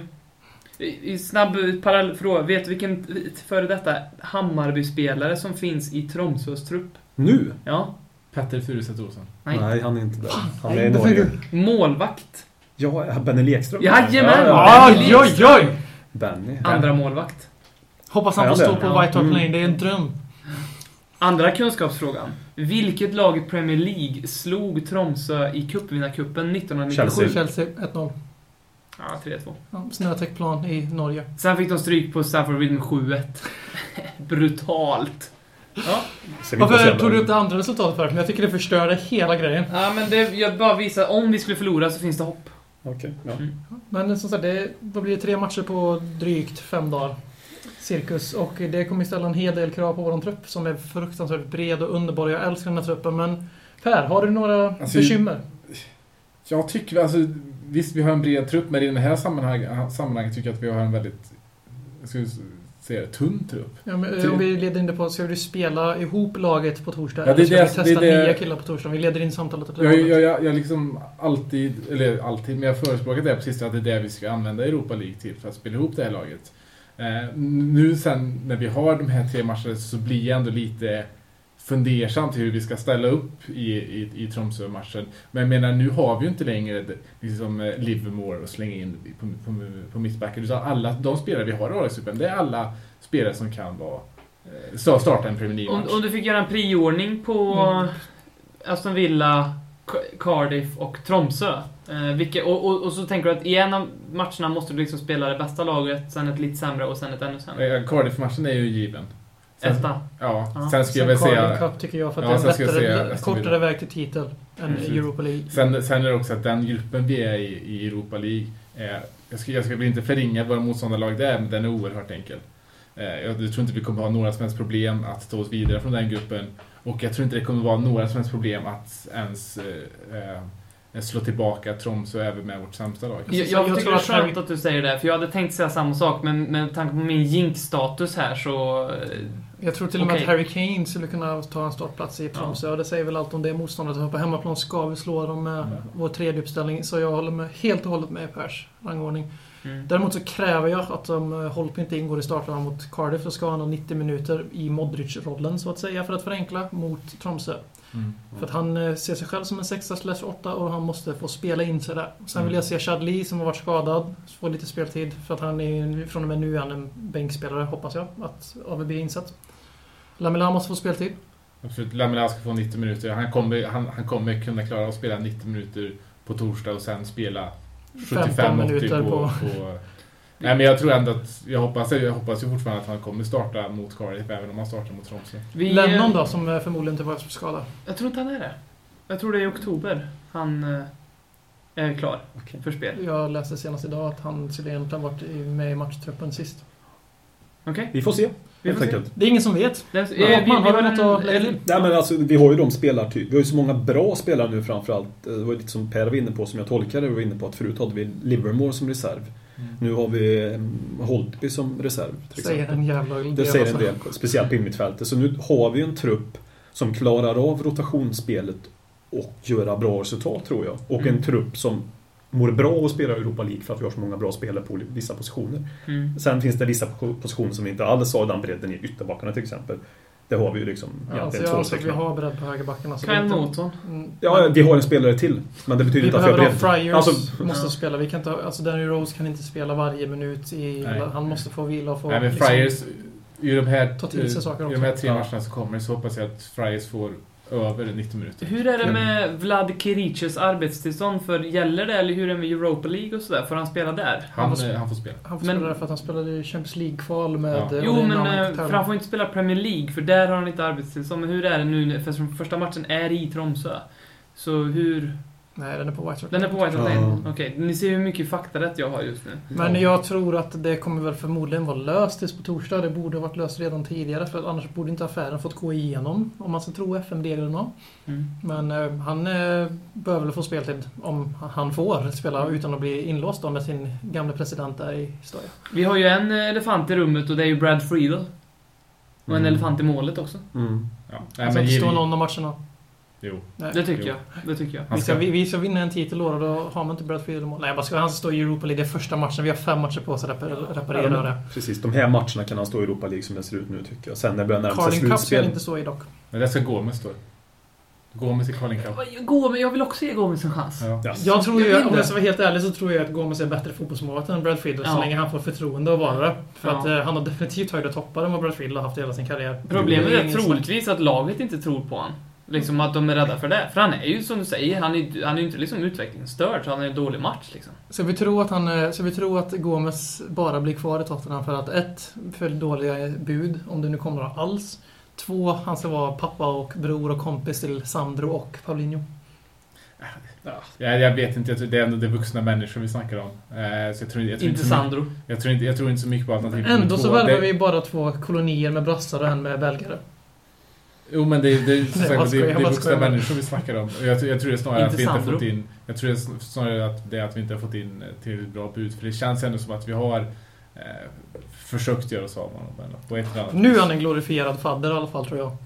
I, snabb parallell fråga. Vet du vilken före detta Hammarby-spelare som finns i Tromsös trupp? Nu? Ja. Petter Furuset Olsson. Nej. han är inte där. Han Nej, är i Norge. Målvakt. Ja, Benny Lekström. Jajamän! Ja, ja. Oj, oj, oj! Benny. Andra målvakt. Hoppas han får stå på. White Hart Mm. Lane, det är en dröm. Andra kunskapsfrågan. Vilket lag i Premier League slog Tromsö i cupvinnarcupen 1997? Chelsea. Chelsea 1-0. Ja, 3-2. Ja, Snötäckt plan i Norge. Sen fick de stryk på Stamford Bridge med 7-1. Brutalt. Ja. Varför tog du upp det andra resultatet för? Men jag tycker det förstörde hela grejen. ja, men det, jag bara visar, om vi skulle förlora så finns det hopp. Okej, ja. Men som sagt, det, då blir det tre matcher på drygt fem dagar. Cirkus. Och det kommer ställa en hel del krav på vår trupp som är fruktansvärt bred och underbar. Jag älskar den här truppen. Men Per, har du några Alltså, bekymmer? Jag tycker, alltså, visst vi har en bred trupp, men i det här sammanhang, sammanhanget tycker jag att vi har en väldigt, säga tunn trupp. Ja, men, Till- om vi leder in det på, ska du spela ihop laget på torsdag? Ja, det eller ska det- vi testa det nya killar på torsdag? Vi leder in samtalet åt det Jag, jag, jag, jag liksom alltid, eller alltid, men jag förespråkat det precis att det är det vi ska använda Europa League till för att spela ihop det här laget. Eh, nu sen när vi har de här tre matcherna så blir jag ändå lite fundersam till hur vi ska ställa upp i, i, i Tromsö-matchen. Men jag menar, nu har vi ju inte längre liksom, eh, Livermore att slänga in på, på, på mittbacken. Utan alla de spelare vi har i A-lagsgruppen, det är alla spelare som kan vara eh, sta- starta en Premier Om, League-match. om du fick göra en priordning på Mm. Aston Villa, Ca- Cardiff och Tromsö. Eh, vilka, och, och, och så tänker du att i en av matcherna måste du liksom spela det bästa laget, sen ett lite sämre och sen ett ännu sämre. Eh, Cardiff-matchen är ju given. Sen- Etta. Ja, Ja. sen skulle jag väl säga... Cup tycker jag för att Ja, det är en Villa. kortare väg till titel än Precis. Europa League. Sen, sen är det också att den gruppen vi är i, i Europa League, är, jag, ska, jag ska väl inte förringa våra motståndarlag där, men den är oerhört enkel. Eh, jag tror inte vi kommer ha några som helst problem att ta oss vidare från den gruppen. Och jag tror inte det kommer vara några som helst problem att ens eh, eh, slå tillbaka Tromsö även med vårt sämsta lag. Jag, jag, jag tycker det är skönt att du säger det, för jag hade tänkt säga samma sak, men med tanke på min jink-status här så... eh, Jag tror till och med Okej. att Harry Kane skulle kunna ta en startplats i Tromsö. Och det säger väl allt om det motståndet. På hemmaplan ska vi slå dem med Mm. vår tredje uppställning. Så jag håller med, helt och hållet med i Pers rangordning. Mm. Däremot så kräver jag att om eh, Holp inte ingår i starten mot Cardiff så ska han ha 90 minuter i Modric-rollen så att säga för att förenkla mot Tromsö. Mm. För att han eh, ser sig själv som en sexa slash åtta och han måste få spela in sig där. Sen vill jag se Chad Lee som har varit skadad få lite speltid. För att han är från och med nu är han en bänkspelare hoppas jag att AVB insett. Lamela måste få speltid. För att Lamela ska få 90 minuter. Han kommer, han, han kommer kunna klara att spela 90 minuter på torsdag och sen spela 15 75-80 minuter på, på- på... Nej men jag tror ändå att... Jag hoppas, jag hoppas ju fortfarande att han kommer starta mot Cardiff även om han startar mot Tromsö. Vi, Lennon eh, då som eh, förmodligen inte var skadad. Jag tror inte han är det. Jag tror det är i oktober han eh, är klar Okej. för spel. Jag läste senast idag att han skulle egentligen varit i- med i matchtruppen sist. Okej? Vi får se, Vi får se. Det är ingen som vet. Det, vi, har du har något en- att lägga till? Nej men alltså, vi har ju de spelartyp. Vi har ju så många bra spelare nu framförallt. Det var ju lite som Per var inne på, som jag tolkade det, vi var inne på att förut hade vi Livermore som reserv. Nu har vi mm, Holtby som reserv. Till Säger exempel. en jävla Det del, säger en alltså. del, speciellt på innermittfältet. Så nu har vi en trupp som klarar av rotationsspelet och göra bra resultat tror jag. Och Mm. en trupp som mår bra av att spela i Europa League för att vi har så många bra spelare på vissa positioner. Mm. Sen finns det vissa po- positioner som vi inte alls har den bredden i ytterbackarna till exempel. Det har vi ju liksom Ja, alltså två anser att vi har bredd på högerbackarna. så Kyle Norton. Mm, Ja, vi har en spelare till. Men det betyder Vi inte att vi har bredd. Friars, Alltså, måste Ja. spela. Vi kan inte, alltså Danny Rose kan inte spela varje minut. I, Nej. han måste få vila och få... Nej, men liksom- Friars, i de här, Ta till sig saker i de här tre Ja. matcherna som kommer så hoppas jag att Friars får över 90 minuter. Hur är det med Vlad Kiriches arbetstillstånd? För gäller det, eller hur är det med Europa League och sådär? Får han spela där? Han, Han får- eh, han får spela. Han får Men- spela där för att han spelade i Champions League-kval med... Ja. det Jo, men eh, för han får inte spela Premier League, för där har han inte arbetstillstånd. Men hur är det nu? För första matchen är i Tromsö. Så hur... Nej, den är på White Sox. Den är på White Hart Ja. Lane? Okej, ni ser hur mycket faktarätt jag har just nu. Men jag tror att det kommer väl förmodligen vara löst tills på torsdag. Det borde ha varit löst redan tidigare för annars borde inte affären fått gå igenom om man ska tro FM-reglerna. Mm. Men eh, han eh, behöver väl få speltid om han får spela utan att bli inlåst då med sin gamla president där i Stoja. Vi har ju en elefant i rummet och det är ju Brad Friedel. Och en Mm. elefant i målet också. Mm. Ja. Nej, men inte stå giv- någon av matcherna. Jo. Nej. Det tycker Jo. jag. Det tycker jag. Vi ska, vi, vi ska vinna en titel då och då har man inte Brad Friedel i mål. Nej, jag bara ska, han stå i Europa League. Det är första matchen. Vi har fem matcher på oss att reparera, reparera det. Precis, de här matcherna kan han stå i Europa League som det ser ut nu tycker jag. Sen när det börjar närma sig Carling Cup ska slutspel. inte stå i dock. Men det ska Gomes stå. Gomes i Carling Cup. Gå, men jag vill också ge Gomes en chans. Ja. Ja. Jag tror ju, om jag ska vara helt ärlig, så tror jag att Gomes är bättre fotbollsmålvakt än Brad Friedel så Ja. länge han får förtroende att vara det. För Ja. att eh, han har definitivt högre toppar än vad Brad Friedel har haft i hela sin karriär. Problemet är troligtvis att laget inte tror på honom. Liksom att de är rädda för det. För han är ju som du säger, han är, han är ju inte liksom utvecklingsstörd, så han är en dålig match liksom. Så vi tror att han, så vi tror att Gomes bara blir kvar i Tottenham för att ett, för dåliga bud, om det nu kommer några alls. Två, han ska vara pappa och bror och kompis till Sandro och Paulinho. Ja, jag vet inte, det är ändå det vuxna människor vi snackar om. Eh, så jag tror, jag tror Inte Sandro. Jag tror, inte, jag tror inte så mycket på alternativ Ändå så värvar Det- vi bara två kolonier med brassar och en med belgare. Jo men det, det, som sagt, det, det är vuxna människor vi snackar om. Jag, tror- jag tror det är snarare att vi inte har fått in... Jag tror det är snarare att det är att vi inte har fått in eh, tillräckligt bra bud. För det känns ändå som att vi har eh, försökt göra oss av med honom eller på ett eller annat Nu är han en glorifierad fadder i alla fall tror jag.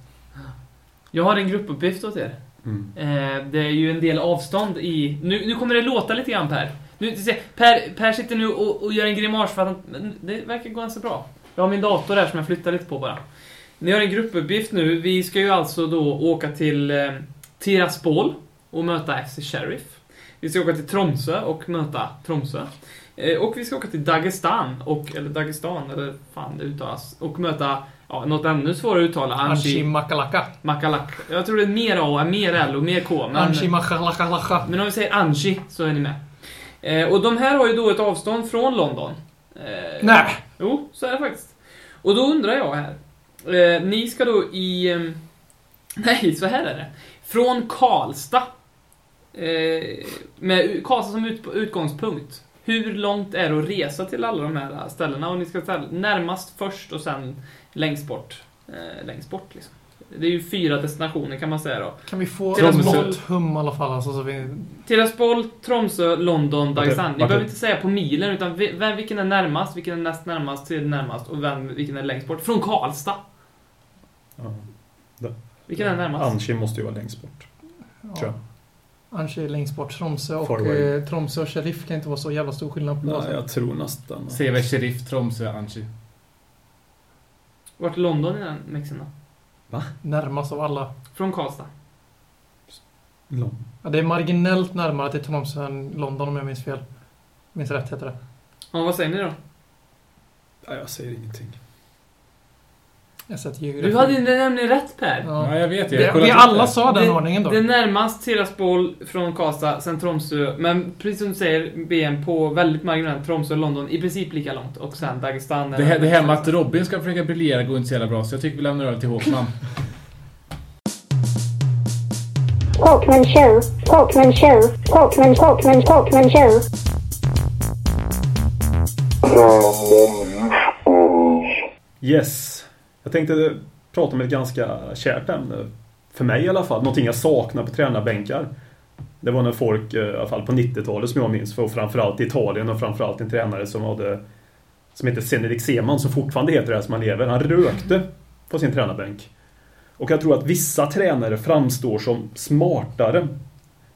Jag har en gruppuppgift åt er. Mm. Eh, det är ju en del avstånd i... Nu, nu kommer det låta lite grann Per. Nu, se, per, per sitter nu och, och gör en grimas för att han, det verkar gå ganska bra. Jag har min dator här som jag flyttar lite på bara. Ni har en gruppuppgift nu. Vi ska ju alltså då åka till eh, Tiraspol och möta FC Sheriff. Vi ska åka till Tromsö och möta Tromsö. Eh, och vi ska åka till Dagestan, och, eller Dagestan, eller fan det uttalas, och möta ja, något ännu svårare att uttala. Anshi Anshi Makalaka. Makalak. Jag tror det är mer A, mer L och mer K. Men, Anshi Makalaka. men om vi säger Anshi så är ni med. Eh, och de här har ju då ett avstånd från London. Eh, Nej! Jo, så är det faktiskt. Och då undrar jag här. Eh, ni ska då i... ehm, nej, så här är det. Från Karlstad. Eh, med Karlstad som ut, utgångspunkt. Hur långt är det att resa till alla de här ställena? Och ni ska ställa närmast först och sen längst bort. Eh, längst bort liksom. Det är ju fyra destinationer kan man säga då. Kan vi få Tromsö. något hum i alla fall? Alltså, så vi... Tiraspol, Tromsö, London, Dagestan. Ni behöver inte säga på milen, utan vem, vilken är närmast, vilken är näst närmast, tredje närmast och vem, vilken är längst bort. Från Karlstad. Ja. Vilken är närmast? Anchi måste ju vara längst bort. Tror jag. Anshi är längst bort. Tromsö och, eh, Tromsö och Sheriff kan inte vara så jävla stor skillnad på Nej, basen. jag tror nästan. CV Sheriff, Tromsö, Anchi. Vart är London i den mixen då? Närmast av alla. Från Karlstad. Lång. Ja, det är marginellt närmare till Tromsö än London om jag minns fel. Minns rätt heter det. Ja, vad säger ni då? Nej, jag säger ingenting. Jag sätter geografi. Du hade ju nämligen rätt Per. Ja. Ja, jag vet. Jag kollat vi alla det. sa den Det- ordningen då. Det är närmast Tiraspol från Karlstad, sen Tromsö. Men precis som du säger, BM på väldigt marginellt. Tromsö och London i princip lika långt. Och sen Dagestan. Det här, det här med att Robin ska försöka briljera går inte så jävla bra, så jag tycker vi lämnar över till Håkman. Talkman show. Talkman show. Talkman, Talkman, Talkman show. Yes. Jag tänkte prata om ett ganska kärt ämne. För mig i alla fall. Någonting jag saknar på tränarbänkar. Det var när folk, eh, i alla fall på 90-talet som jag minns, för framförallt i Italien och framförallt en tränare som hade som heter Senerik Seman, som fortfarande heter det här som han lever. Han rökte på sin tränarbänk. Och jag tror att vissa tränare framstår som smartare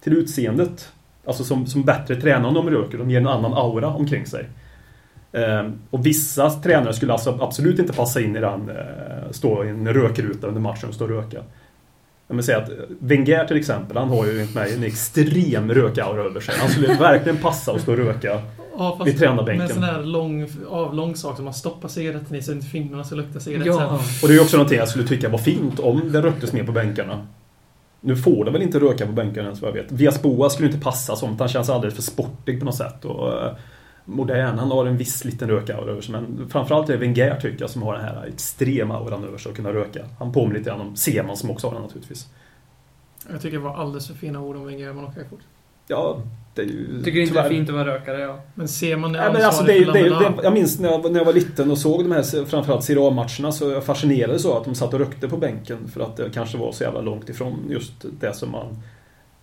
till utseendet. Alltså som, som bättre tränare om de röker. De ger en annan aura omkring sig. Eh, och vissa tränare skulle alltså absolut inte passa in i den, eh, stå i en rökruta under matchen och stå och röka. Jag vill säga att Wenger till exempel, han har ju mig en extrem rökaura över sig. Han skulle verkligen passa att stå och röka Ja, vid tränarbänken. med en sån här lång, avlång sak som man stoppar cigaretten i så inte fingrarna ska lukta cigarett Ja. Och det är också någonting jag skulle tycka var fint om det röktes mer på bänkarna. Nu får det väl inte röka på bänkarna ens vad jag vet. Vias Boa skulle inte passa sånt. Han känns alldeles för sportig på något sätt. Och, eh, modern, han har en viss liten rökaura över sig. Men framförallt är det Wenger tycker jag som har den här extrema auran över sig att kunna röka. Han påminner lite grann om Seman som också har den naturligtvis. Jag tycker det var alldeles för fina ord om Wenger man åker fort. Ja, det är ju... Tycker inte det är fint att vara rökare, ja. Men ser man det Nej, men alltså, det, är- för det, är- det, jag minns när jag, när jag var liten och såg de här framförallt Serie A-matcherna så jag fascinerades av att de satt och rökte på bänken för att det kanske var så jävla långt ifrån just det som man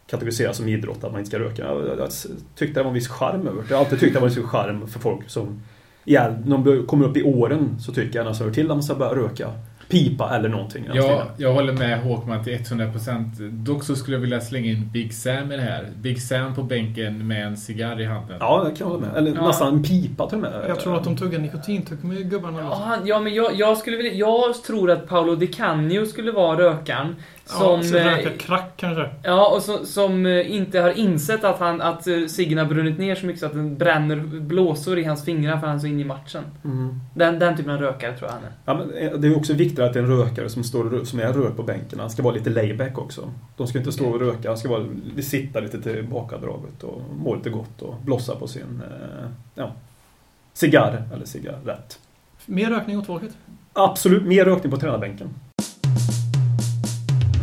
kategoriserar som idrott, att man inte ska röka. Jag, jag tyckte det var en viss charm över det. Jag har alltid tyckt det var en viss charm för folk som ja, när de kommer upp i åren så tycker jag nästan hör till att man ska börja röka pipa eller någonting. Ja, jag håller med Håkman till 100%. Dock så skulle jag vilja slänga in Big Sam i det här. Big Sam på bänken med en cigarr i handen. ja, det kan jag hålla med. Eller Ja. nästan en pipa till och med. Jag tror att de tuggar nikotintugg med gubbarna. Ja, han- ja men jag, jag skulle vilja, Jag tror att Paolo Di Canio skulle vara rökaren. Som... ja, så eh, röka crack kanske. Ja, och så, som eh, inte har insett att, han, att eh, ciggen har brunnit ner så mycket så att den bränner blåsor i hans fingrar för han är så inne i matchen. Mm. Den, den typen av rökare tror jag han är. Ja, men det är också viktigt att det är en rökare som, står, som är rök på bänken. Han ska vara lite layback också. De ska inte stå och röka, han ska vara, sitta lite tillbakadraget och må lite gott och blossa på sin ja, cigarr eller cigarett. Mer rökning åt folket. Absolut, mer rökning på tränarbänken.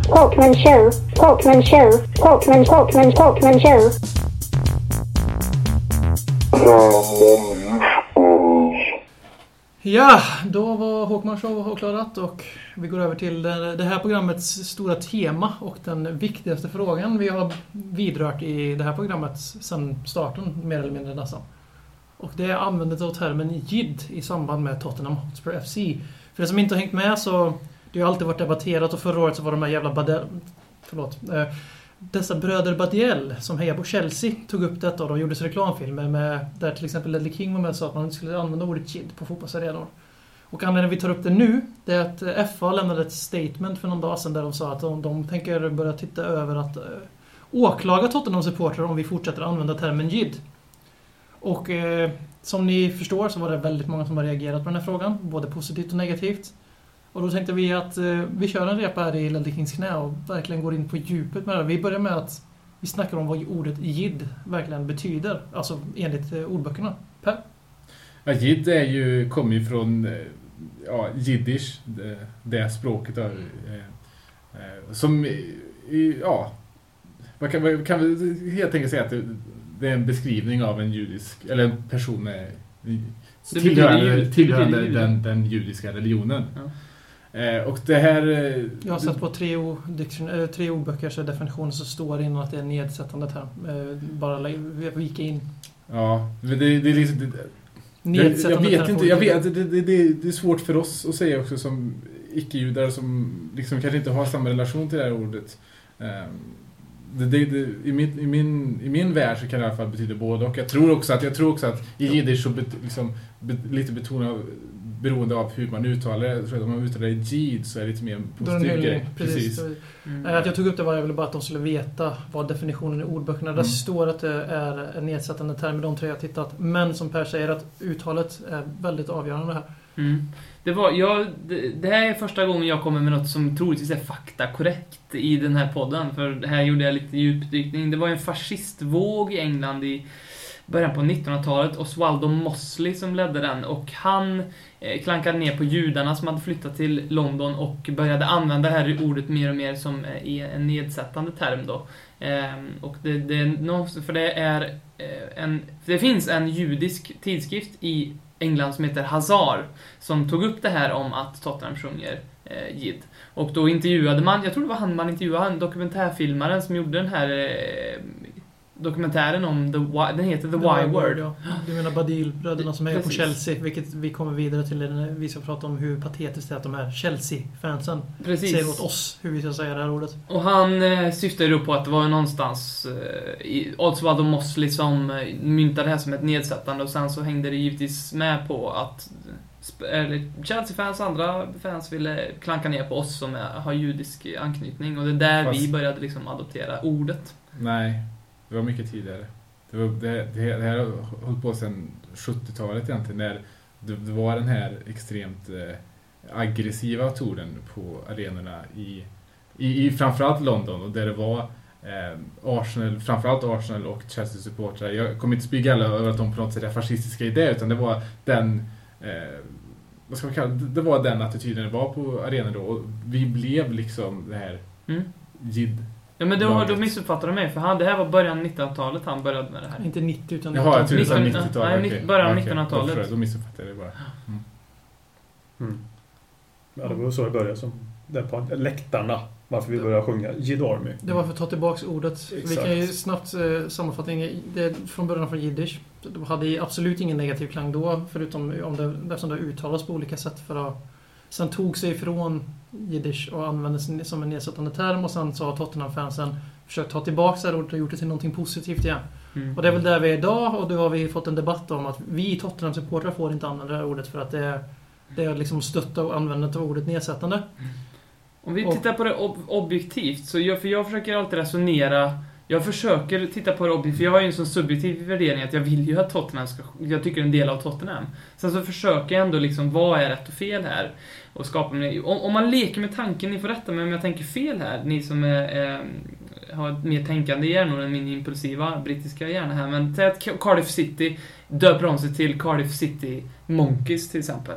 Talkman show. Talkman show. Talkman, Talkman, Talkman show. Ja, då var Håkman show avklarat och vi går över till det här programmets stora tema och den viktigaste frågan vi har vidrört i det här programmet sedan starten, mer eller mindre nästan. Och det är användandet av termen JID i samband med Tottenham Hotspur FC. För er som inte har hängt med så det har ju alltid varit debatterat och förra året så var de här jävla Badel... Förlåt. Eh, dessa bröder Badiel som hejar på Chelsea tog upp detta och de gjorde reklamfilmer med, där till exempel Ledley King var med och sa att man inte skulle använda ordet JID på fotbollsarenor. Och anledningen vi tar upp det nu, det är att eh, FA lämnade ett statement för någon dag sedan där de sa att de, de tänker börja titta över att äh, åklaga Tottenham-supportrar om vi fortsätter använda termen JID. Och eh, som ni förstår så var det väldigt många som har reagerat på den här frågan, både positivt och negativt. Och då tänkte vi att eh, vi kör en repa här i Kings knä och verkligen går in på djupet med det. Vi börjar med att vi snackar om vad ordet jid verkligen betyder, alltså enligt eh, ordböckerna. Per? Ja, jid är ju, kommer ju från eh, ja, jiddisch, det, det språket. Då, eh, eh, som, i- ja, man kan, man kan helt enkelt säga att det, det är en beskrivning av en judisk, eller en person med tillhörande, tillhörande den, den judiska religionen. Eh, och det här... eh, Jag har sett på tre, eh, tre ordböcker så definitioner så står det innan att det är en nedsättande term. Eh, bara vika in. Ja, men det, det är liksom... Det, Nedsättande jag, vet inte, jag vet, det, det, det, det är svårt för oss att säga också som icke-judar som liksom kanske inte har samma relation till det här ordet. Ehm, Det, det, det, i, min, i, min, I min värld så kan det i alla fall betyda både och. Jag tror också att, jag tror också att i jiddisch så bet, liksom, bet, lite betona beroende av hur man uttalar det. Att om man uttalar det jid så är det lite mer Då är det en positiv hyllning. grej. Precis. Mm. Eh, Att jag tog upp det var jag ville bara att de skulle veta vad definitionen i ordböckerna. Där Mm. står att det är en nedsättande term i de tre jag har tittat. Men som Per säger att uttalet är väldigt avgörande här. Mm. Det, var, jag, det, det här är första gången jag kommer med något som troligtvis är faktakorrekt i den här podden. För här gjorde jag lite djupdykning. Det var en fascistvåg i England i början på 1900-talet. Oswaldo Mosley som ledde den och han eh, klankade ner på judarna som hade flyttat till London och började använda det här ordet mer och mer som eh, en nedsättande term då. Ehm, och det, det, för det är eh, en, det finns en judisk tidskrift i England som heter Hazar som tog upp det här om att Tottenham sjunger eh, Jid. Och då intervjuade man, jag tror det var han man intervjuade, han dokumentärfilmaren som gjorde den här eh, dokumentären om The Why, den heter The, Why Word. ja. Du menar Badil-bröderna som är på Precis. Chelsea, vilket vi kommer vidare till när vi ska prata om hur patetiskt det är att de här Chelsea-fansen Precis. säger åt oss hur vi ska säga det här ordet. Och han eh, syftade då på att det var någonstans eh, i Oswaldo Mosley som eh, myntade det här som ett nedsättande och sen så hängde det givetvis med på att Chelsea-fans och andra fans ville klanka ner på oss som är, har judisk anknytning och det är där Fast- vi började liksom adoptera ordet. Nej, det var mycket tidigare. Det, var, det, det, det här har hållit på sedan 70-talet egentligen, när det, det var den här extremt eh, aggressiva tonen på arenorna i, i, i framförallt London och där det var eh, Arsenal, framförallt Arsenal och Chelsea-supportrar. Jag kommer inte spy alla över att de på något sätt är fascistiska i det, utan det var den eh, vad ska man kalla det? Det var den attityden det var på arenan då och vi blev liksom det här Mm. Ja men då, då Laget. missuppfattade de mig för han, det här var början av 1900-talet han började med det här. Inte 90 utan Jaha, jag trodde du sa 19 90-tal. nej, okej. början av Okej, 1900-talet. Då, då missuppfattade jag det bara. Mm. Ja, det var så det började. Som där på läktarna. Varför vi började sjunga Jid Army. Det var för att ta tillbaks ordet. Vi Exakt. kan ju snabbt eh, sammanfatta. Det är från början från jiddisch. Det hade absolut ingen negativ klang då, förutom om det, eftersom det uttalas på olika sätt. För att, sen tog sig ifrån jiddisch och användes som en nedsättande term och sen så har Tottenham-fansen försökt ta tillbaks det här ordet och gjort det till någonting positivt igen. Mm. Och det är väl där vi är idag och då har vi fått en debatt om att vi Tottenham-supportrar får inte använda det här ordet för att det är, det är liksom stötta och användandet av ordet nedsättande. Om vi tittar på det ob objektivt, så jag, för jag försöker alltid resonera jag försöker titta på det objektivt, för jag har ju en sån subjektiv värdering att jag vill ju att Tottenham ska... Jag tycker en del av Tottenham. Sen så försöker jag ändå liksom, vad är rätt och fel här? Och skapa. Om, om man leker med tanken, ni får rätta mig om jag tänker fel här, ni som är, eh, har ett mer tänkande hjärnor än min impulsiva brittiska hjärna här, men säg att Cardiff City döper om sig till Cardiff City Monkeys till exempel.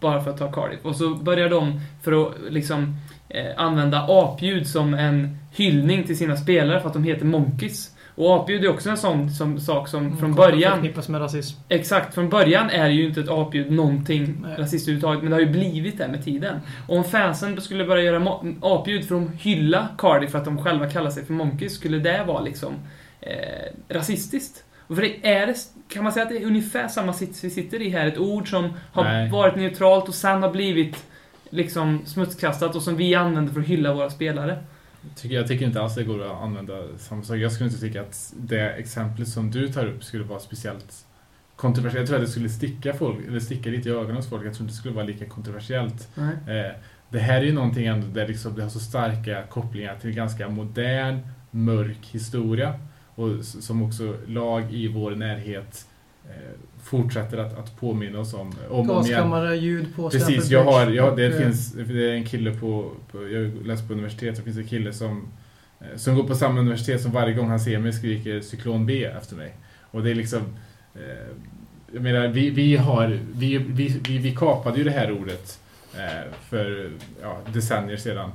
Bara för att ta Cardiff. Och så börjar de, för att liksom eh, använda apljud som en hyllning till sina spelare för att de heter Monkeys. Och apljud är också en sån som, sak som från början... Förknippas med rasism. Exakt, från början är ju inte ett apljud någonting Nej. rasistiskt överhuvudtaget, men det har ju blivit det med tiden. Och om fansen skulle börja göra apljud för att hylla Cardiff för att de själva kallar sig för Monkeys, skulle det vara liksom eh, rasistiskt? Och för det är det, kan man säga att det är ungefär samma sits vi sitter i här, ett ord som har Nej. varit neutralt och sen har blivit liksom smutskastat och som vi använder för att hylla våra spelare. Jag tycker inte alls det går att använda samma sak. Jag skulle inte tycka att det exemplet som du tar upp skulle vara speciellt kontroversiellt. Jag tror att det skulle sticka, folk, eller sticka lite i ögonen hos folk. Jag tror inte det skulle vara lika kontroversiellt. Eh, det här är ju någonting ändå där liksom det har så starka kopplingar till ganska modern, mörk historia. Och som också lag i vår närhet fortsätter att, att påminna oss om. om. Gaskammare, ljud på Precis, jag har, Bridge. ja, det Och, eh, finns, det är en kille på, på jag läser på universitet, så finns en kille som, eh, som går på samma universitet som varje gång han ser mig skriker cyklon B efter mig. Och det är liksom, eh, jag menar, vi, vi har, vi, vi, vi, vi kapade ju det här ordet eh, för ja, decennier sedan.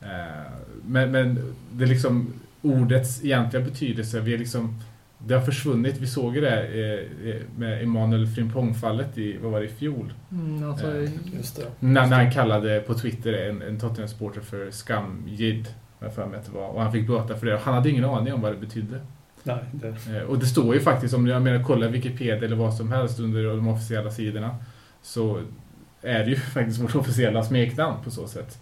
Eh, men, men det är liksom ordets egentliga betydelse, vi är liksom det har försvunnit. Vi såg ju det eh, eh, med Emanuel Frimpong-fallet i, vad var det, i fjol? Mm, alltså, Eh, Just det. När, när han kallade på Twitter en, en Tottenham-supporter för skamjid. Och han fick böta för det. Han hade ingen aning om vad det betydde. Nej, det, Eh, Och det står ju faktiskt, om jag menar kolla Wikipedia eller vad som helst under de officiella sidorna. Så är det ju faktiskt vårt officiella smeknamn på så sätt.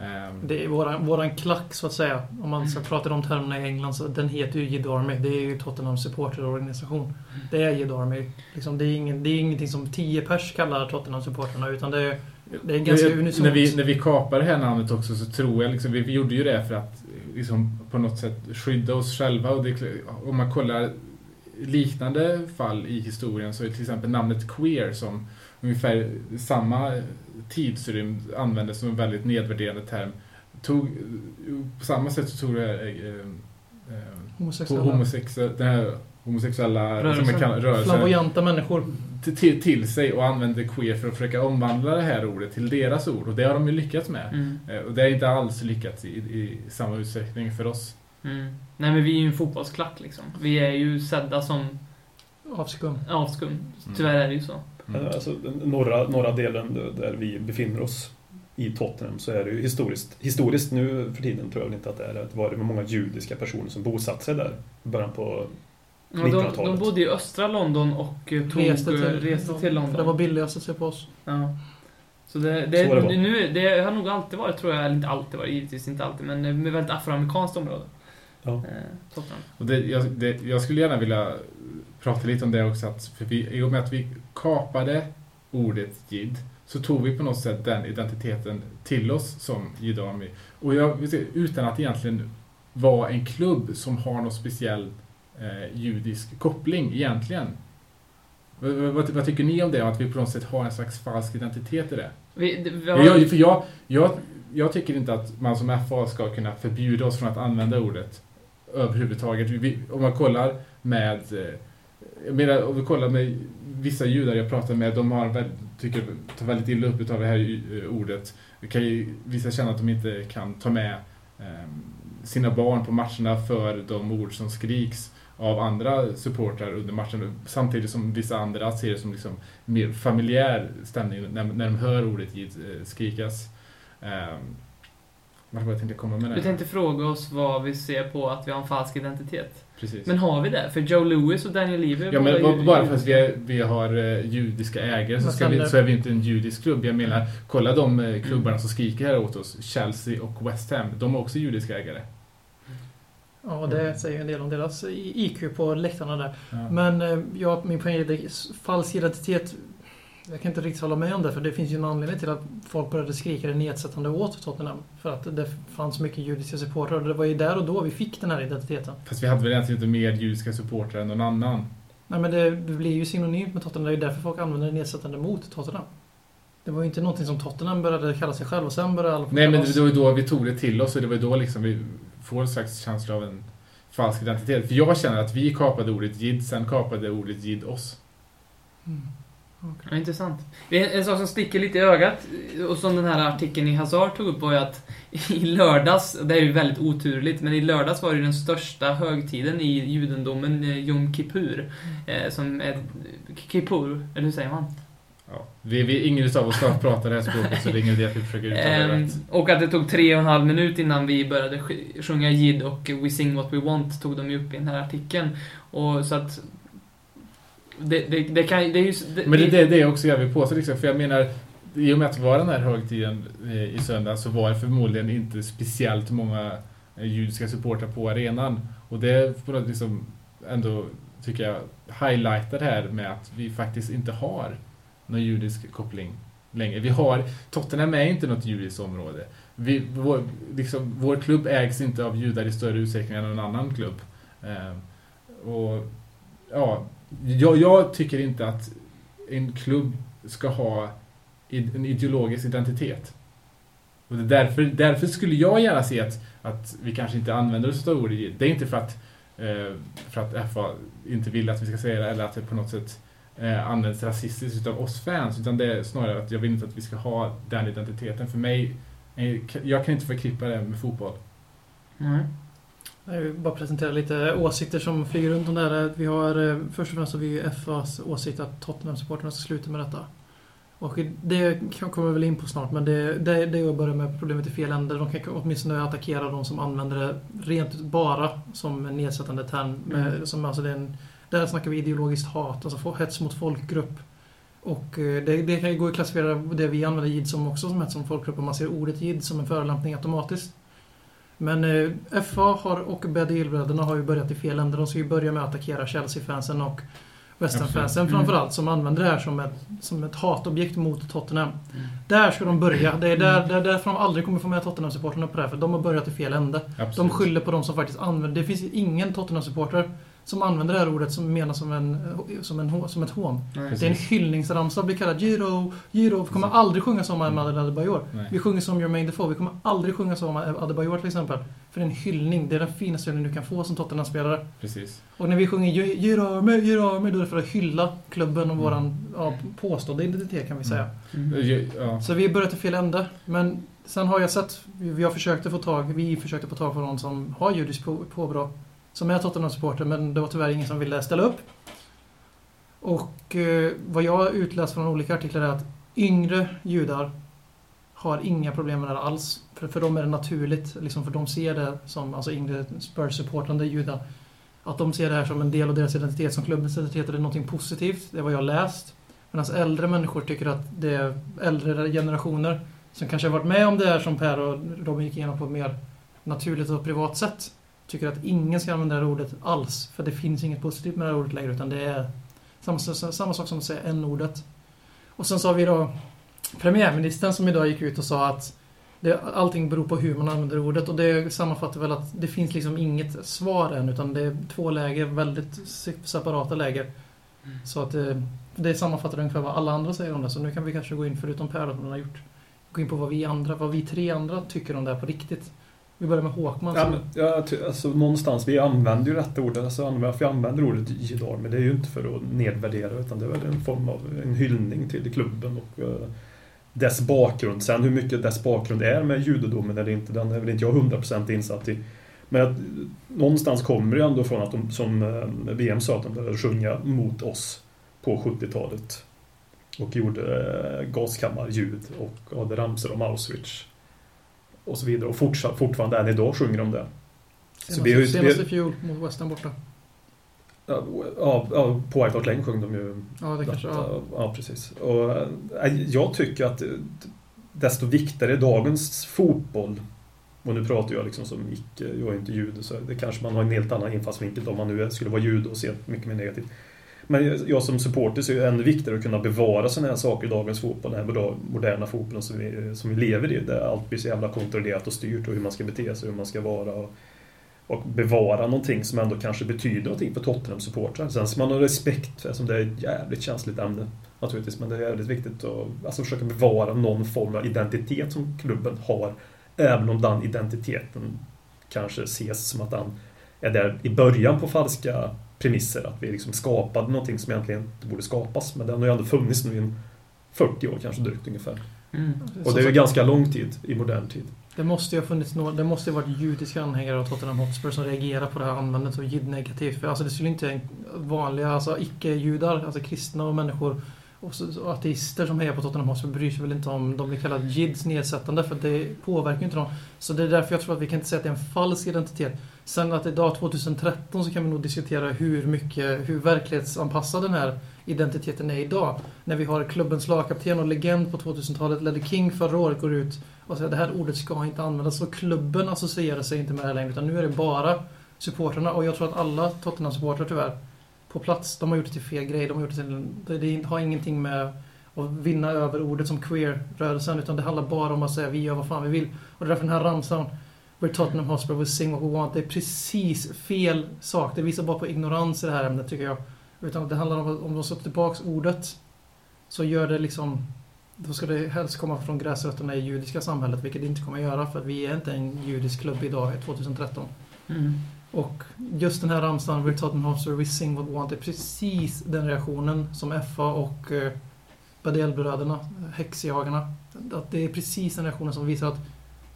Ehm, det är våran, våran klack så att säga. Om man ska prata de termerna i England så den heter ju Jid Army. Det är ju Tottenhams supporterorganisation. Det är Jid Army. Liksom, det, är ingen, det är ingenting som 10 pers kallar Tottenham supporterna utan det är, det är ganska unisont. när, vi, när vi kapar det här namnet också så tror jag liksom, vi, gjorde ju det för att liksom, på något sätt skydda oss själva. Och det, om man kollar liknande fall i historien så är till exempel namnet queer som ungefär samma tidsrymd användes som en väldigt nedvärderande term. Tog, på samma sätt så tog det eh, eh, Homosexuella. homosexuella, den här homosexuella Rörelser. som Flamboyanta människor. till, till, sig och använder queer för att försöka omvandla det här ordet till deras ord. Och det har de ju lyckats med. Mm. Eh, Och det är inte alls lyckats i, i samma utsträckning för oss. Mm. Nej men vi är ju en fotbollsklack liksom. Vi är ju sedda som Avskum. avskum. Tyvärr är det ju så. Mm. Alltså, den norra, norra delen där vi befinner oss i Tottenham så är det ju historiskt, historiskt nu för tiden tror jag väl inte att det är det. Det var det många judiska personer som bosatte sig där i början på Ja, de, de 1900-talet. bodde i östra London och eh, tog, Reste till, reste till För det London. var billigast att se på oss. Ja. Så det, det, Så det nu, det har nog alltid varit, tror jag, eller inte alltid varit, givetvis inte alltid, men eh, med väldigt afroamerikanskt område. Ja. Eh, Tottenham. Och det, jag, det, jag skulle gärna vilja prata lite om det också. Att, för vi, I och med att vi kapade ordet jid så tog vi på något sätt den identiteten till oss som Jid Army. Och jag, utan att egentligen vara en klubb som har någon speciell eh, judisk koppling egentligen. Vad, vad, vad tycker ni om det? Att vi på något sätt har en slags falsk identitet i det? Vi, det, vi har, Jag, för jag, jag, jag tycker inte att man som FA ska kunna förbjuda oss från att använda ordet överhuvudtaget. Vi, om man kollar med eh, jag menar, om vi kollar med vissa judar jag pratar med, de har väldigt, tycker, tar väldigt illa upp av det här eh, ordet. Det kan ju, vissa känna att de inte kan ta med eh, sina barn på matcherna för de ord som skriks av andra supportrar under matchen. Samtidigt som vissa andra ser det som liksom mer familjär stämning när, när de hör ordet eh, skrikas. Eh, vart jag tänkte komma med det? Du tänkte fråga oss vad vi ser på att vi har en falsk identitet. Precis. Men har vi det? För Joe Lewis och Daniel Levy Ja, men bara- bara för att vi, är, vi har eh, judiska ägare så, vi, så är vi inte en judisk klubb. Jag menar, kolla de eh, klubbarna som skriker här åt oss. Chelsea och West Ham. De har också judiska ägare. Ja, det säger en del om deras IQ på läktarna där. Ja. Men eh, ja, min poäng är att falsk identitet. Jag kan inte riktigt hålla med om det, för det finns ju en anledning till att folk började skrika det nedsättande åt Tottenham. För att det fanns mycket judiska supportrar och det var ju där och då vi fick den här identiteten. Fast vi hade väl egentligen inte mer judiska supportrar än någon annan. Nej men det, det blir ju synonymt med Tottenham, det är ju därför folk använder det nedsättande mot Tottenham. Det var ju inte någonting som Tottenham började kalla sig själv och sen började alla Nej, men det var ju då vi tog det till oss och det var ju då liksom vi får en slags känsla av en falsk identitet. För jag känner att vi kapade ordet jid, sen kapade ordet jid oss. Mm. Ja, intressant. En sak som sticker lite i ögat, och som den här artikeln i Hazard tog upp, var ju att i lördags, det är ju väldigt oturligt, men i lördags var det ju den största högtiden i judendomen, eh, Yom Kippur. Eh, som är... Kippur, eller hur säger man? Ja. Vi, vi, ingen utav oss ska prata det här språket så det är ingen idé att vi försöker uttala det Ehm, rätt. och att det tog tre och en halv minut innan vi började sj- sjunga Jid och We Sing What We Want tog de ju upp i den här artikeln. Och så att... Det, det, det kan det är ju... Det, Men det är det, det också jag vill påstå liksom, för jag menar i och med att det var den här högtiden eh, i söndag så var det förmodligen inte speciellt många eh, judiska supportrar på arenan. Och det får liksom ändå, tycker jag, highlightar det här med att vi faktiskt inte har någon judisk koppling längre. Vi har, Tottenham är inte något judiskt område. Vi, vår, liksom, vår klubb ägs inte av judar i större utsträckning än någon annan klubb. Eh, och ja, jag, jag tycker inte att en klubb ska ha en ideologisk identitet. Och det därför, därför skulle jag gärna se att, att vi kanske inte använder oss av ordet. Det är inte för att, eh, för att FA inte vill att vi ska säga det eller att det på något sätt eh, används rasistiskt utav oss fans. Utan det är snarare att jag vill inte att vi ska ha den identiteten. För mig, eh, jag kan inte förknippa det med fotboll. Nej. Jag vill bara presentera lite åsikter som flyger runt om det här. Vi har, eh, först och främst har vi FAs åsikt att Tottenham-supportrarna ska sluta med detta. Och det kommer vi väl in på snart, men det, det, det är att börja med problemet i fel ände. De kan åtminstone attackera de som använder det rent bara som en nedsättande term. Med, Mm. som, alltså det är en, där snackar vi ideologiskt hat, alltså hets mot folkgrupp. Och eh, det, det kan ju gå att klassifiera det vi använder jid som också som hets mot folkgrupp om man ser ordet jid som en förolämpning automatiskt. Men eh, FA har, och Badil-bröderna har ju börjat i fel ände. De ska ju börja med att attackera Chelsea-fansen och West Ham-fansen Absolut. framförallt som använder det här som ett, som ett hatobjekt mot Tottenham. Där ska de börja. Det är där, där, därför de aldrig kommer få med Tottenham-supportrarna på det här, för de har börjat i fel ände. Absolut. De skyller på de som faktiskt använder... Det finns ingen Tottenham-supporter som använder det här ordet som menas som, en, som, en, som ett hån. Nej. Det är en hyllningsramsa, blir kallad Giro, Giro. Vi kommer aldrig sjunga så om Ahmad Adebayor. Nej. Vi sjunger som Jermaine Defoe, vi kommer aldrig sjunga så om Adebayor till exempel. För det är en hyllning, det är den finaste hyllning du kan få som Tottenham-spelare. Precis. Och när vi sjunger Ge- Giro Army, Giro Army, då är det för att hylla klubben och våran ja, påstådda identitet kan vi säga. Mm. Ja. Så vi har börjat i fel ände. Men sen har jag sett, vi vi har försökt få tag, vi försökte få tag på någon som har judiskt på- påbrå. Som är Tottenham-supporter, men det var tyvärr ingen som ville ställa upp. Och eh, vad jag har utläst från olika artiklar är att yngre judar har inga problem med det här alls. För, för dem är det naturligt, liksom för de ser det som, alltså yngre Spurs-supportande judar, att de ser det här som en del av deras identitet, som klubbens identitet, och det är någonting positivt. Det är vad jag har läst. Medan äldre människor tycker att det är äldre generationer som kanske har varit med om det här som Per och Robin gick igenom på ett mer naturligt och privat sätt. Tycker att ingen ska använda det här ordet alls. För det finns inget positivt med det här ordet längre utan det är samma, samma sak som att säga n-ordet. Och sen så har vi då premiärministern som idag gick ut och sa att det, allting beror på hur man använder ordet och det sammanfattar väl att det finns liksom inget svar än utan det är två läger, väldigt se- separata läger. Så att det, det sammanfattar ungefär vad alla andra säger om det. Så nu kan vi kanske gå in, förutom Per då, som har gjort, gå in på vad vi andra, vad vi tre andra tycker om det här på riktigt. Vi börjar med Håkman. Ja, men, ja, alltså, någonstans, vi använder ju rätt ord. Alltså, varför jag använder ordet jidar, men det är ju inte för att nedvärdera utan det är väl en form av en hyllning till klubben och eh, dess bakgrund. Sen hur mycket dess bakgrund är med judodomen eller inte, den är väl inte jag 100% insatt i. Men att, någonstans kommer det ändå från att de, som eh, VM sa, att de började sjunga mot oss på 70-talet. Och gjorde eh, gaskammarljud och hade ramsor om Auschwitz. Och så vidare. Och fortsatt, fortfarande än idag sjunger de det. Så senast, vi har ju- senast vi- fjol mot West Ham borta. Ja, ja, på White Hart Lane sjöng de ju Ja, det kanske... Ja. Ja, precis. Och, äh, jag tycker att eh, desto viktigare dagens fotboll och nu pratar jag liksom som icke, jag är inte jude så det kanske man har en helt annan infallsvinkel om man nu skulle vara jude och se mycket mer negativt. Men jag- som supporter ser ju ännu viktigare att kunna bevara sådana här saker i dagens fotboll, den här moderna fotbollen som vi, som vi lever i, där allt blir så jävla kontrollerat och styrt och hur man ska bete sig, hur man ska vara. Och, och bevara någonting som ändå kanske betyder någonting för Tottenham-supportrar. Sen ska man ha respekt, eftersom det är ett jävligt känsligt ämne naturligtvis, men det är jävligt viktigt att alltså, försöka bevara någon form av identitet som klubben har, även om den identiteten kanske ses som att den är där i början på falska premisser, att vi liksom skapade någonting som egentligen inte borde skapas, men den har ju ändå funnits nu i en 40 år kanske drygt ungefär. Mm. Och det är ju ganska lång tid i modern tid. Det måste ju ha funnits några, det måste ju ha varit judiska anhängare av Tottenham Hotspur som reagerar på det här användandet jid negativt. För alltså det skulle inte vanliga, alltså icke-judar, alltså kristna och människor och så, och ateister som hejar på Tottenham Hotspur bryr sig väl inte om de blir kallade jids nedsättande för det påverkar ju inte dem. Så det är därför jag tror att vi kan inte säga att det är en falsk identitet. Sen att idag 2013 så kan vi nog diskutera hur mycket, hur verklighetsanpassad den här identiteten är idag. När vi har klubbens lagkapten och legend på 2000-talet, Ledder King förra året går ut och säger att det här ordet ska inte användas. Så klubben associerar sig inte med det här längre utan nu är det bara supportrarna och jag tror att alla Tottenham-supportrar tyvärr på plats, de har gjort det till fel grej. De har gjort det till, det, det har ingenting med att vinna över ordet som queer-rörelsen utan det handlar bara om att säga vi gör vad fan vi vill. Och det är därför den här ramsan We're Tottenham Hotspur, we sing what we want. Det är precis fel sak. Det visar bara på ignorans i det här ämnet tycker jag. Utan det handlar om att om de sätter tillbaks ordet så gör det liksom då ska det helst komma från gräsrötterna i judiska samhället, vilket det inte kommer att göra för att vi är inte en judisk klubb idag, 2013. Mm. Och just den här ramsan, We're Tottenham Hotspur, We Sing What We Want, är precis den reaktionen som FA och eh, Badelbröderna, eh, häxjagarna, att det är precis den reaktionen som visar att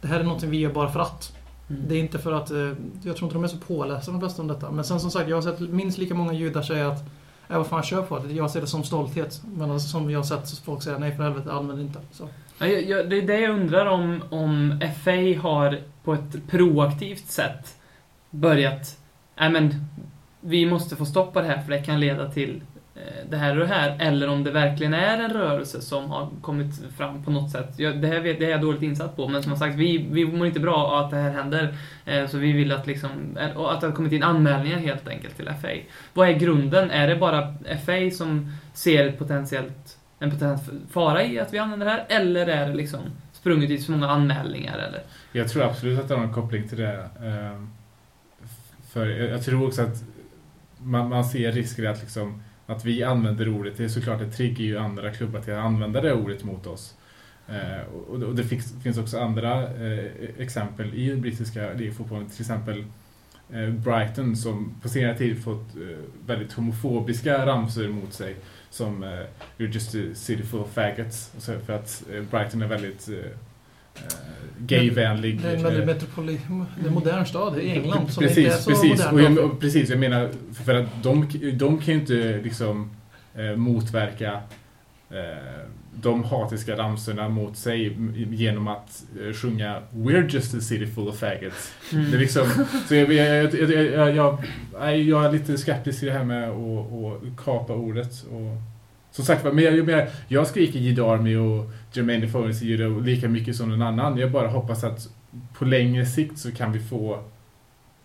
det här är någonting vi gör bara för att. Mm. Det är inte för att, eh, jag tror inte de är så pålästa de flesta om detta. Men sen som sagt, jag har sett minst lika många judar säga att Ja, vad fan, kör på det. Jag ser det som stolthet. Men alltså, som jag har sett folk säga, nej för helvete, använd inte. Så. Ja, jag, jag, det är det jag undrar om, om FA har på ett proaktivt sätt börjat, nej men, vi måste få stoppa det här för det kan leda till eh, det här och det här. Eller om det verkligen är en rörelse som har kommit fram på något sätt. Jag, det, här vet, det är jag dåligt insatt på, men som sagt, vi, vi mår inte bra av att det här händer. Eh, så vi vill att liksom, eh, att det har kommit in anmälningar helt enkelt till FA. Vad är grunden? Är det bara FA som ser ett potentiellt, en potentiell fara i att vi använder det här? Eller är det liksom sprunget i så många anmälningar? Eller? Jag tror absolut att det har en koppling till det. ehm, för jag jag tror också att man, man ser risker att, liksom, att vi använder ordet. Det är såklart det triggar ju andra klubbar till att använda det ordet mot oss. Eh, och, och det finns, finns också andra eh, exempel i den brittiska ligafotbollen. Till exempel eh, Brighton som på senare tid fått eh, väldigt homofobiska ramsor mot sig. Som eh, You're just a city full of faggots. För att eh, Brighton är väldigt eh, gayvänlig. Det är en väldigt Eh, metropoli... Det är modern stad i England som precis, inte är så precis. Och modern. jag, och precis, jag menar, för att de, de kan ju inte liksom eh, motverka eh, de hatiska ramsorna mot sig genom att eh, sjunga We're just a city full of faggots. Mm. Det är liksom, så jag, jag, jag, jag, jag, jag, är lite skeptisk i det här med att kapa ordet. Och, som sagt men jag, jag, jag skriker Jid Army och Jermaine Defoe Judo lika mycket som någon annan. Jag bara hoppas att på längre sikt så kan vi få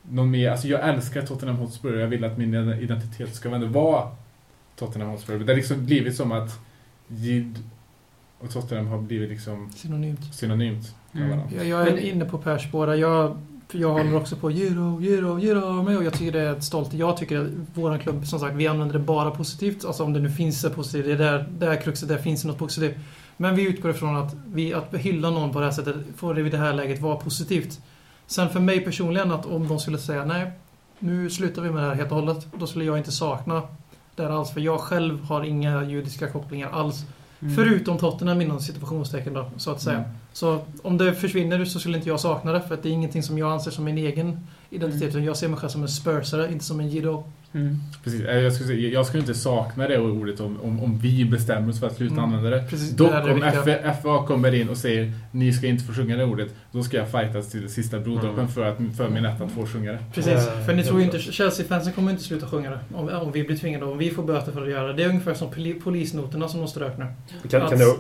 någon mer, alltså jag älskar Tottenham Hotspur jag vill att min identitet ska ändå vara Tottenham Hotspur. Det har liksom blivit som att Jid och Tottenham har blivit liksom Synonymt. synonymt Mm. Jag, jag är inne på Pers spår. Jag, för jag håller också på Euro, Euro, Euro och jag tycker det är ett stolt. Jag tycker att vår klubb, som sagt, vi använder det bara positivt. Alltså om det nu finns det positivt. Det är där, där kruxet, där finns något positivt. Men vi utgår ifrån att, vi, att hylla någon på det här sättet får det i det här läget vara positivt. Sen för mig personligen, att om de skulle säga nej, nu slutar vi med det här helt och hållet. Då skulle jag inte sakna det här alls. För jag själv har inga judiska kopplingar alls. Mm. Förutom Tottenham inom situationstecken då, så att säga. Mm. Så om det försvinner så skulle inte jag sakna det för att det är ingenting som jag anser som min egen identitet. Mm. Jag ser mig själv som en spursare, inte som en jiddo. Mm. Precis, eh, jag skulle, säga, jag skulle inte sakna det ordet om, om, om vi bestämmer oss för att sluta Mm. använda det. Precis, Dock det om. FA, FA kommer in och säger ni ska inte få sjunga det ordet, då ska jag fightas till det sista bloddroppen Mm. för, att, för min rätt att få sjunga det. Precis, för ni tror inte, Chelsea-fansen kommer inte sluta sjunga det. Om, om vi blir tvingade, om vi får böter för att göra det. Det är ungefär som poli, polisnoterna som de strök nu. Kan, Att- kan, det,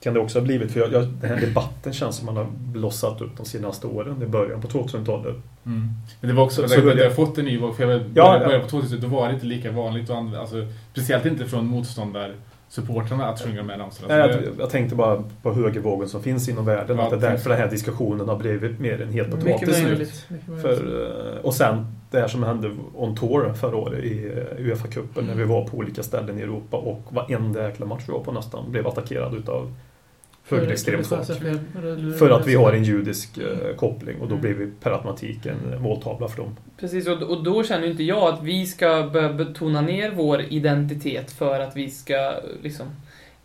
kan det också ha blivit, för jag, jag, den här debatten känns som man har blossat upp de senaste åren, i början på 2000-talet. Mm. Men det var också, Så- det, det. har fått en ny våg, för jag Ja, började på 2000 då var det inte lika vanligt att använda, alltså, speciellt inte från motståndarsupportrarna att sjunga här ramsorna. Nej, Så jag, jag tänkte bara på högervågen som finns inom världen, Ja, att det är därför den här diskussionen har blivit mer än helt automatiskt nu. möjligt. För, eh, och sen det här som hände on tour förra året i eh, Uefa-cupen när vi var på olika ställen i Europa och varenda jäkla match vi var på nästan blev attackerad utav högerextremt folk. För att vi har en judisk eh, koppling och då Mm. blir vi per automatik en måltavla för dem. Precis, och, och då känner inte jag att vi ska börja betona ner vår identitet för att vi ska liksom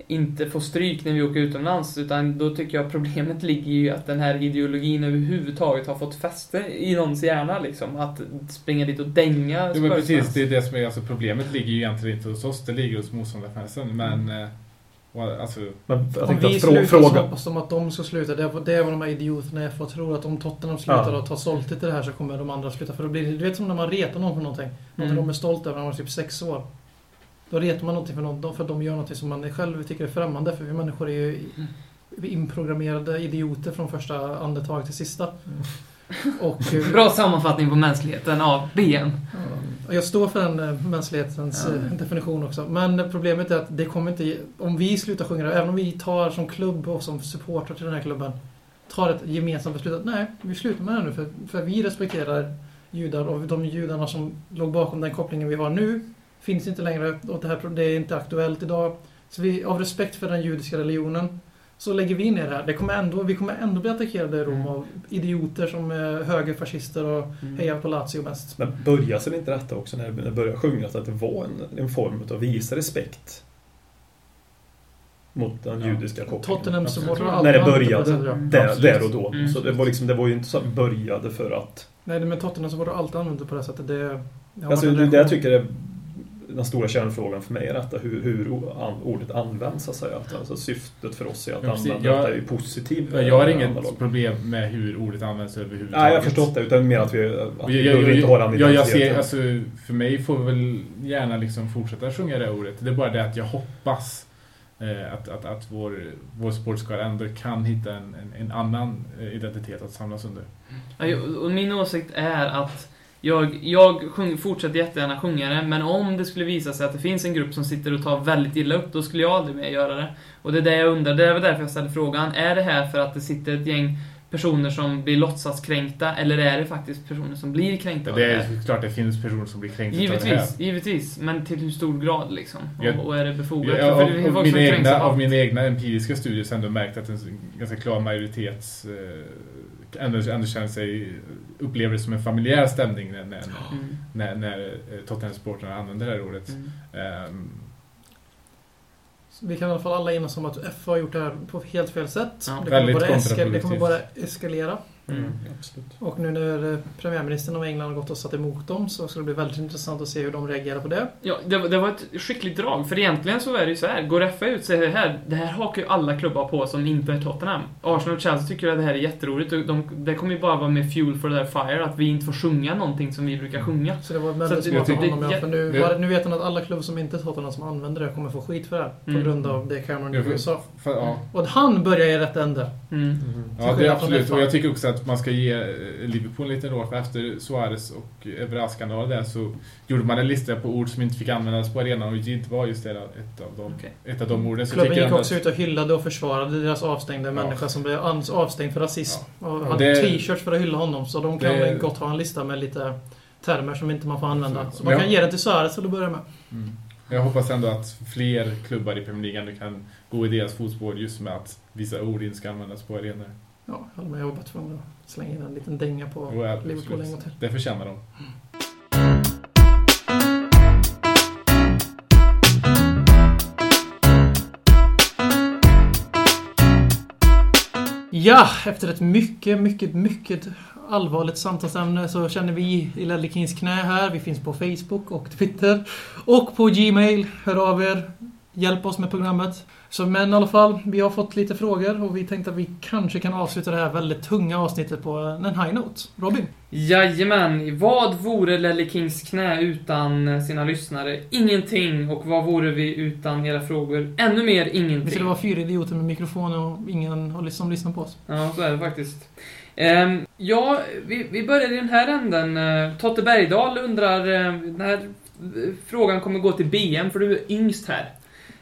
inte få stryk när vi åker utomlands, utan då tycker jag problemet ligger ju i att den här ideologin överhuvudtaget har fått fäste i någons hjärna liksom. Att springa dit och dänga Jo, men precis, det är det som är, alltså problemet ligger ju egentligen inte hos oss, det ligger hos motståndarfansen. Men, eh, och, alltså, Men jag Om tänkte vi att slutar fråga... de att de ska sluta. Det är, det är vad de här idioterna i FA tror. Att om Tottenham slutar Ja. och tar stolthet i det här så kommer de andra sluta. För då blir det, du vet som när man retar någon för någonting. Någonting Mm. de är stolta över när de är typ sex år. Då retar man någonting för, någon, för att de gör någonting som man själv tycker är främmande. För vi människor är ju inprogrammerade idioter från första andetag till sista. Och, eh, Bra sammanfattning på mänskligheten av BM. Ja, Jag står för den eh, mänsklighetens Ja. eh, definition också. Men problemet är att det kommer inte... Om vi slutar sjunga det, även om vi tar som klubb och som supportrar till den här klubben, tar ett gemensamt beslut att nej, vi slutar med det nu för, för vi respekterar judar och de judarna som låg bakom den kopplingen vi har nu finns inte längre och det, här, det är inte aktuellt idag. Så vi, av respekt för den judiska religionen så lägger vi ner det här. Det kommer ändå, vi kommer ändå bli attackerade i Rom Mm. av idioter som är högerfascister och hejar på Lazio mest. Men började sig inte detta också när det började sjungas att det var en, en form av att visa respekt mot den Ja. judiska kopplingen? Tottenham supportrar När alltid det började. det. Där, där och då. Mm. Så det var, liksom, det var ju inte så att vi började för att... Nej, men Tottenham supportrar alltid använt det på det sättet. Det, det har Alltså, det en det jag reaktion. tycker är den stora kärnfrågan för mig är detta, hur, hur ordet används. Så att säga. Alltså, syftet för oss är att Ja, använda Jag- detta i positiv jag har eh, inget analog. problem med hur ordet används överhuvudtaget. Nej, jag har förstått det. Utan mer att vi, att Och vi jag, jag, behöver jag, inte ha den jag identiteten. ser, alltså, för mig får vi väl gärna liksom fortsätta sjunga det ordet. Det är bara det att jag hoppas eh, att, att, att vår, vår sportskara ändå kan hitta en, en, en annan eh, identitet att samlas under. Ja, och min åsikt är att jag, jag sjung, fortsätter jättegärna sjunga det, men om det skulle visa sig att det finns en grupp som sitter och tar väldigt illa upp, då skulle jag aldrig mer göra det. Och det är det jag undrar, det är väl därför jag ställer frågan. Är det här för att det sitter ett gäng personer som blir låtsaskränkta eller är det faktiskt personer som blir kränkta av Det det är här? klart det finns personer som blir kränkta av det här. Givetvis, givetvis. Men till hur stor grad liksom? Och, Ja. och är det befogat? Ja, av, det av, mina egna, av av mina egna empiriska studier så har jag ändå märkt att en ganska klar majoritets eh, ändå, ändå känner sig, upplever det som en familjär stämning när, när, Mm. när, när eh, Tottenham-supportrarna använder det här ordet. Mm. Ehm, Vi kan i alla fall alla enas om att FA har gjort det här på helt fel sätt. Ja, det, kommer bara eska, det kommer bara eskalera. Mm. absolut. Och nu när eh, premiärministern av England har gått och satt emot dem så ska det bli väldigt intressant att se hur de reagerar på det. Ja, det, var- det var ett skickligt drag. För egentligen så är det ju så här. Går FA ut säger här, det här hakar ju alla klubbar på som inte är Tottenham. Arsenal och Chelsea tycker att det här är jätteroligt. Och de, det kommer ju bara vara med fuel for their fire, att vi inte får sjunga någonting som vi brukar sjunga. Så det var väldigt att smart av jag honom. Ja, för nu, det- var, nu vet han att alla klubbar som inte är Tottenham som använder det kommer få skit för det här. På Mm. grund av det Cameron Ja, för- sa. för, ja. Och att han börjar i rätt ände. Mm. Ja, det är absolut. Och jag tycker också att man ska ge eh, Liverpool en liten råd. För efter Suarez och Evra-skandalen där så gjorde man en lista på ord som inte fick användas på arenan och JID var just det, ett av de, Okej. ett av de orden. Så Klubben gick också att- ut och hyllade och försvarade deras avstängda Ja. människa som blev avstängd för rasism. Och Ja, hade det- t-shirts för att hylla honom. Så de kan Det- väl gott ha en lista med lite termer som inte man får använda. Absolut. Så man kan jag- ge den till Suarez till att börja med. Mm. Jag hoppas ändå att fler klubbar i Premier League kan gå i deras fotspår just med att vissa ord inte ska användas på arenor. Ja, jag var bara tvungen att slänga in en liten dänga på ja, Liverpool en gång till. Det förtjänar de. Ja, efter ett mycket, mycket, mycket allvarligt samtalsämne så känner vi i Ledley Kings knä här. Vi finns på Facebook och Twitter. Och på Gmail. Hör av er. Hjälp oss med programmet. Så, men i alla fall, vi har fått lite frågor och vi tänkte att vi kanske kan avsluta det här väldigt tunga avsnittet på en high note. Robin? Jajamän. Vad vore Lelle Kings knä utan sina lyssnare? Ingenting. Och vad vore vi utan era frågor? Ännu mer Vi skulle ingenting. vara fyra idioter med mikrofon och ingen som lyssnar på oss. Ja, så är det faktiskt. Ehm, ja, vi, vi börjar i den här änden. Uh, Totte Bergdahl undrar, eh, här eh, frågan kommer gå till BM, för du är yngst här.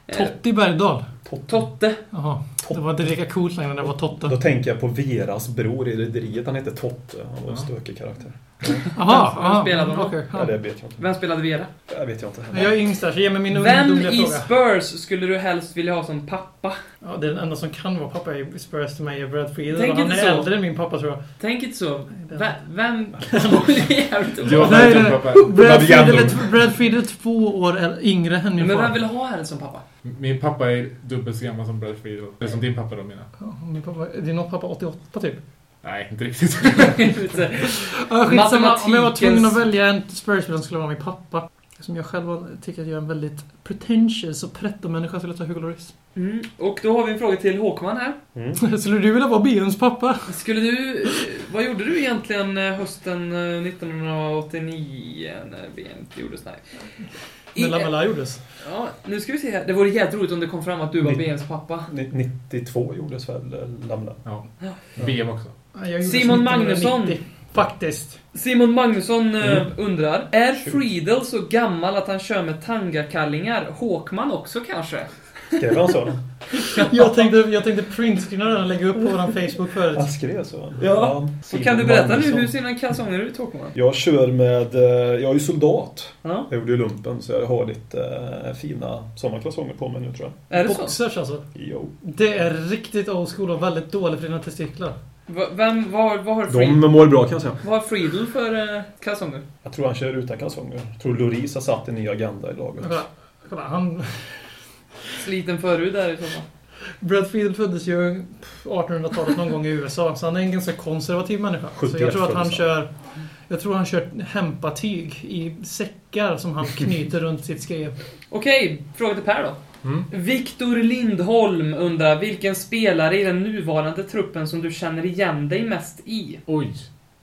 Totti Bergdahl. Totte. Jaha. Det var inte lika coolt längre när det var Totte. Då tänker jag på Veras bror i Rederiet. Han heter Totte. Han var en Ja. stökig karaktär. Jaha. Vem aha, spelade honom? okej, Ja, det vet jag inte. Vem spelade Vera? Det vet jag inte. Jag är yngst där, så ge mig min Vem i fråga. Spurs skulle du helst vilja ha som pappa? Ja, det är den enda som kan vara pappa i Spurs till mig är Brad Friedel. Tänk Han är inte så. äldre än min pappa tror jag. Tänk inte så. Vem... Nej, nej. Brad. Friedel, är, Brad Friedel är två år yngre än min Men vem vill ha henne som pappa? Min pappa är dubbelt så gammal som Brad Friedel. Eller som din pappa då menar. Ja, min pappa. Är din pappa 88 typ? Nej, inte riktigt. Ja, skitsamma. Om jag var tvungen att välja en Spurs-spelare skulle det vara min pappa. Som jag själv tycker att jag är en väldigt pretentious och pretto-människa skulle jag ta Hugo Lloris. Mm. Och då har vi en fråga till Håkman här. Mm. Skulle du vilja vara BMs pappa? Skulle du... Vad gjorde du egentligen eh, hösten eh, 1989 när VM gjordes? Nej. I, När Lamela gjordes. ja, nu ska vi se här. Det vore jävligt roligt om det kom fram att du var BMs pappa. Ni- 92 gjordes väl eh, Lamla? Ja. BM också. Simon 1990, Magnusson. Faktiskt. Simon Magnusson eh, Mm. undrar. Är Friedel så gammal att han kör med tangakallingar? Håkman också kanske? Skrev han så? Jag tänkte, jag tänkte printscreena den och lägga upp på vår Facebook förut. Han skrev så? Ja. Så Simon kan du berätta nu hur ser dina kalsonger ut Håkman? Jag kör med... eh, Jag är ju soldat. Ja. Jag gjorde ju lumpen så jag har lite eh, fina sommarkalsonger på mig nu tror jag. Är det så? Boxers alltså. Jo. Det är riktigt old school och väldigt dåligt för dina testiklar. Vem, vad, vad har Friedel, De mår bra kan jag säga. vad har Friedel för eh, kalsonger? Jag tror han kör utan kalsonger. Jag tror Loris har satt en ny agenda i laget. Kolla, kolla han... Sliten förhud där i så fall. Brad Friedel föddes ju på 1800-talet någon gång i USA, så han är en ganska konservativ människa. Så 71 jag tror att han kör... Jag tror han kör hempatyg i säckar som han knyter runt sitt skrev. Okej, fråga till Per då. Mm. Viktor Lindholm undrar vilken spelare i den nuvarande truppen som du känner igen dig mest i? Oj.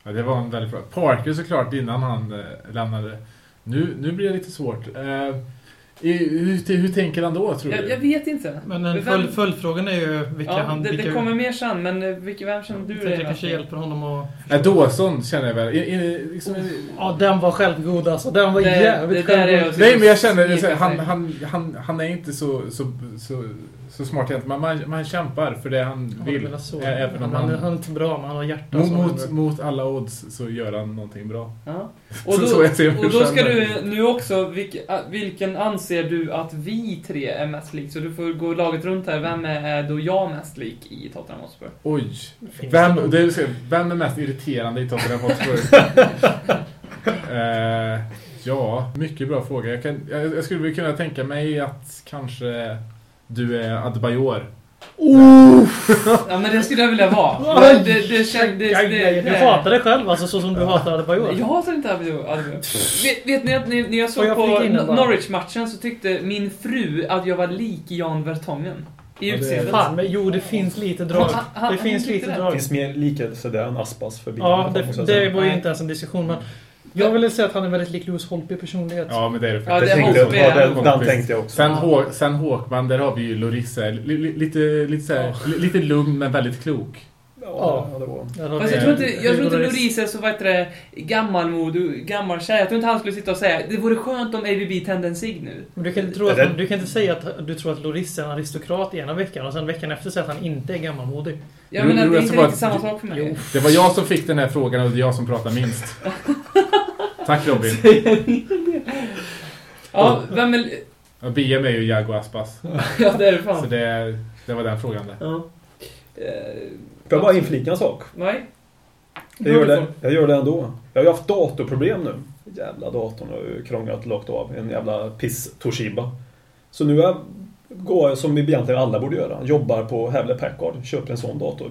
Ja, det var en väldigt bra. Parker såklart innan han eh, lämnade. Nu, nu blir det lite svårt. Eh, hur, hur tänker han då, tror Jag, du? jag vet inte. Men en följd, följdfrågan är ju vilka ja, han... det, vilka, det kommer mer sen, men eh, vilka, vem känner du Jag dig mest kanske hjälper honom att... Ja, Dawson känner jag väl. I, i, liksom, Ja, den var självgod alltså. Den var Det- jävligt det självgod. Nej, men jag känner han, han, han, han är inte så, så, så, så smart egentligen. Man, man, man kämpar för det han Ja, vill. så. Ä- Även om han, han... han är inte bra, men han har hjärta. Mot, mot, mot alla odds så gör han någonting bra. Ja. Så- Och, då, så och då ska du nu också, vilk, vilken anser du att vi tre är mest lik? Så du får gå laget runt här. Vem är då jag mest lik i Tottenham Hotspur? Oj. Vem, det säga, vem är mest irriterande i Tottenham Hotspur? eh, ja, mycket bra fråga. Jag, kan, jag, jag skulle kunna tänka mig att kanske du är Adebayor. Ja men det skulle jag vilja vara. Det, det, det, känns- det, det, Du det- hatar dig själv alltså, så som du hatar Adebayor. Jag hatar inte Adebayor. Vet, vet ni att när jag såg jag på? Norwich-matchen så tyckte min fru att jag var lik Jan Vertongen. I det utseendet. Fan, men jo det finns lite drag. Han- han- Det finns lite Det drag. finns mer likheter där än Aspas förbi. Ja, det, det var ju inte ens en diskussion, men jag ville säga att han är väldigt lik Lewis Holtby i personlighet. Ja, men det är det Ja, faktiskt. det är tänkte, Holtby, ja, ja. den, den tänkte jag också. Sen, Hå sen Håkman, där har vi ju Lorissa. Li, li, lite, lite, så här, li, lite lugn men väldigt klok. Ja, ja, det var... Fast jag tror inte, jag tror inte är så vad heter det, gammalmod, gammal tjej. Jag tror inte han skulle sitta och säga det vore skönt om ABB tände en cigg nu. Men du kan, inte tro att det- du kan inte säga att du tror att Loris är en aristokrat ena veckan och sen veckan efter säga att han inte är gammalmodig. Jag menar, jo, det är jag inte riktigt samma sak för mig. Det var jag som fick den här frågan och det är jag som pratar minst. Tack Robin. Ja, vem är... Och BM är ju Jago Aspas. Ja, det är det Så fan. det, det var den frågan där. Ja. Får jag bara inflika en sak? Nej. Jag gör, det, jag gör det ändå. Jag har ju haft datorproblem nu. Jävla datorn har ju krånglat lagt av. En jävla piss Toshiba. Så nu är, går jag som vi egentligen alla borde göra. Jobbar på Hewlett Packard. Köper en sån dator.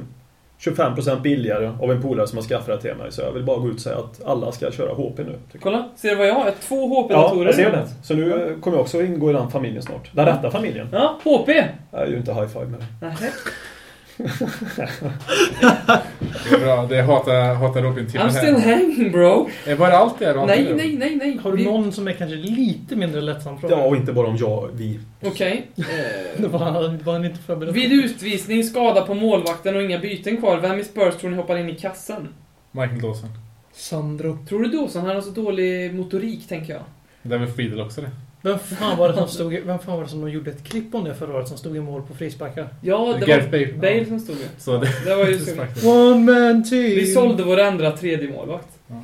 25% billigare av en polare som har skaffat det till mig. Så jag vill bara gå ut och säga att alla ska köra HP nu. Kolla, ser du vad jag har? Två Ja, HP-datorer. jag ser det. Så nu eh, kommer jag också ingå i den familjen snart. Den rätta familjen. Ja, HP. Jag är ju inte high five med det. Det är bra. Det hatar, hatar Robin-timmen I'm still hanging bro. Är bara allt det Nej, nej, nej, nej. Har du Vi- någon som är kanske lite mindre lättsam fråga? Ja, och inte bara om jag, vi. Okej. Det Eh, var, han- var han inte förberedd Vid utvisning, skada på målvakten och inga byten kvar. Vem i Spurs tror ni hoppar in i kassen? Michael Dawson. Sandro. Tror du Dawson han har så dålig motorik, tänker jag? Det är väl Friedel också det? Vem fan var det som stod i- Vem fan var det som de gjorde ett klipp om det förra året som stod i mål på frisparkar? Ja, det Gareth var Bale. Bale som stod det. Så det, Det var ju det så. faktiskt. One man team! Vi sålde vår andra tredje målvakt. Ja.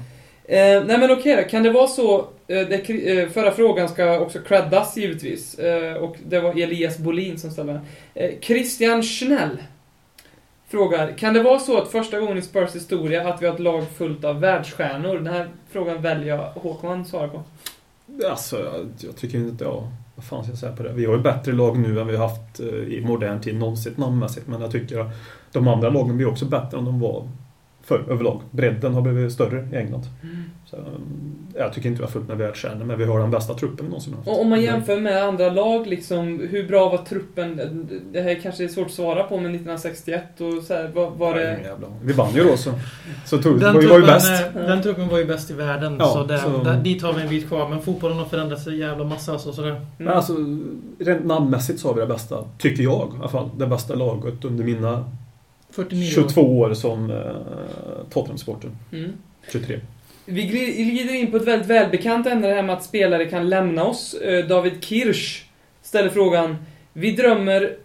Eh, nej men okej då, kan det vara så, eh, det, eh, förra frågan ska också creddas givetvis, eh, och det var Elias Bolin som ställde den. eh, Christian Schnell frågar, kan det vara så att första gången i Spurs historia att vi har ett lag fullt av världsstjärnor? Den här frågan väljer jag Håkman svara på. Alltså, jag, jag tycker inte... Ja, vad fan ska jag säga på det? Vi har ju bättre lag nu än vi har haft eh, i modern tid någonsin namnmässigt. Men jag tycker att de andra lagen blir också bättre än de var förr överlag. Bredden har blivit större i England. Mm jag tycker inte vi har fullt med världsstjärnor, men vi har den bästa truppen vi någonsin haft. Och om man jämför med andra lag, liksom, hur bra var truppen? Det här kanske är svårt att svara på, men 1961 och så här, var, var det... Vi vann ju då så. Så tog, Den var, var ju truppen, bäst. eh, den truppen var ju bäst i världen, Ja, så, där, så- Där, dit har vi en bit kvar. Men fotbollen har förändrats en jävla massa. Alltså, så det, Men alltså, rent namnmässigt så har vi det bästa, tycker jag i alla fall, det bästa laget under mina 49 år. 22 år som eh, Tottenham-supporter. Mm. 23. Vi gli- glider in på ett väldigt välbekant ämne, det här med att spelare kan lämna oss. Eh, David Kirsch ställer frågan Vi drömmer...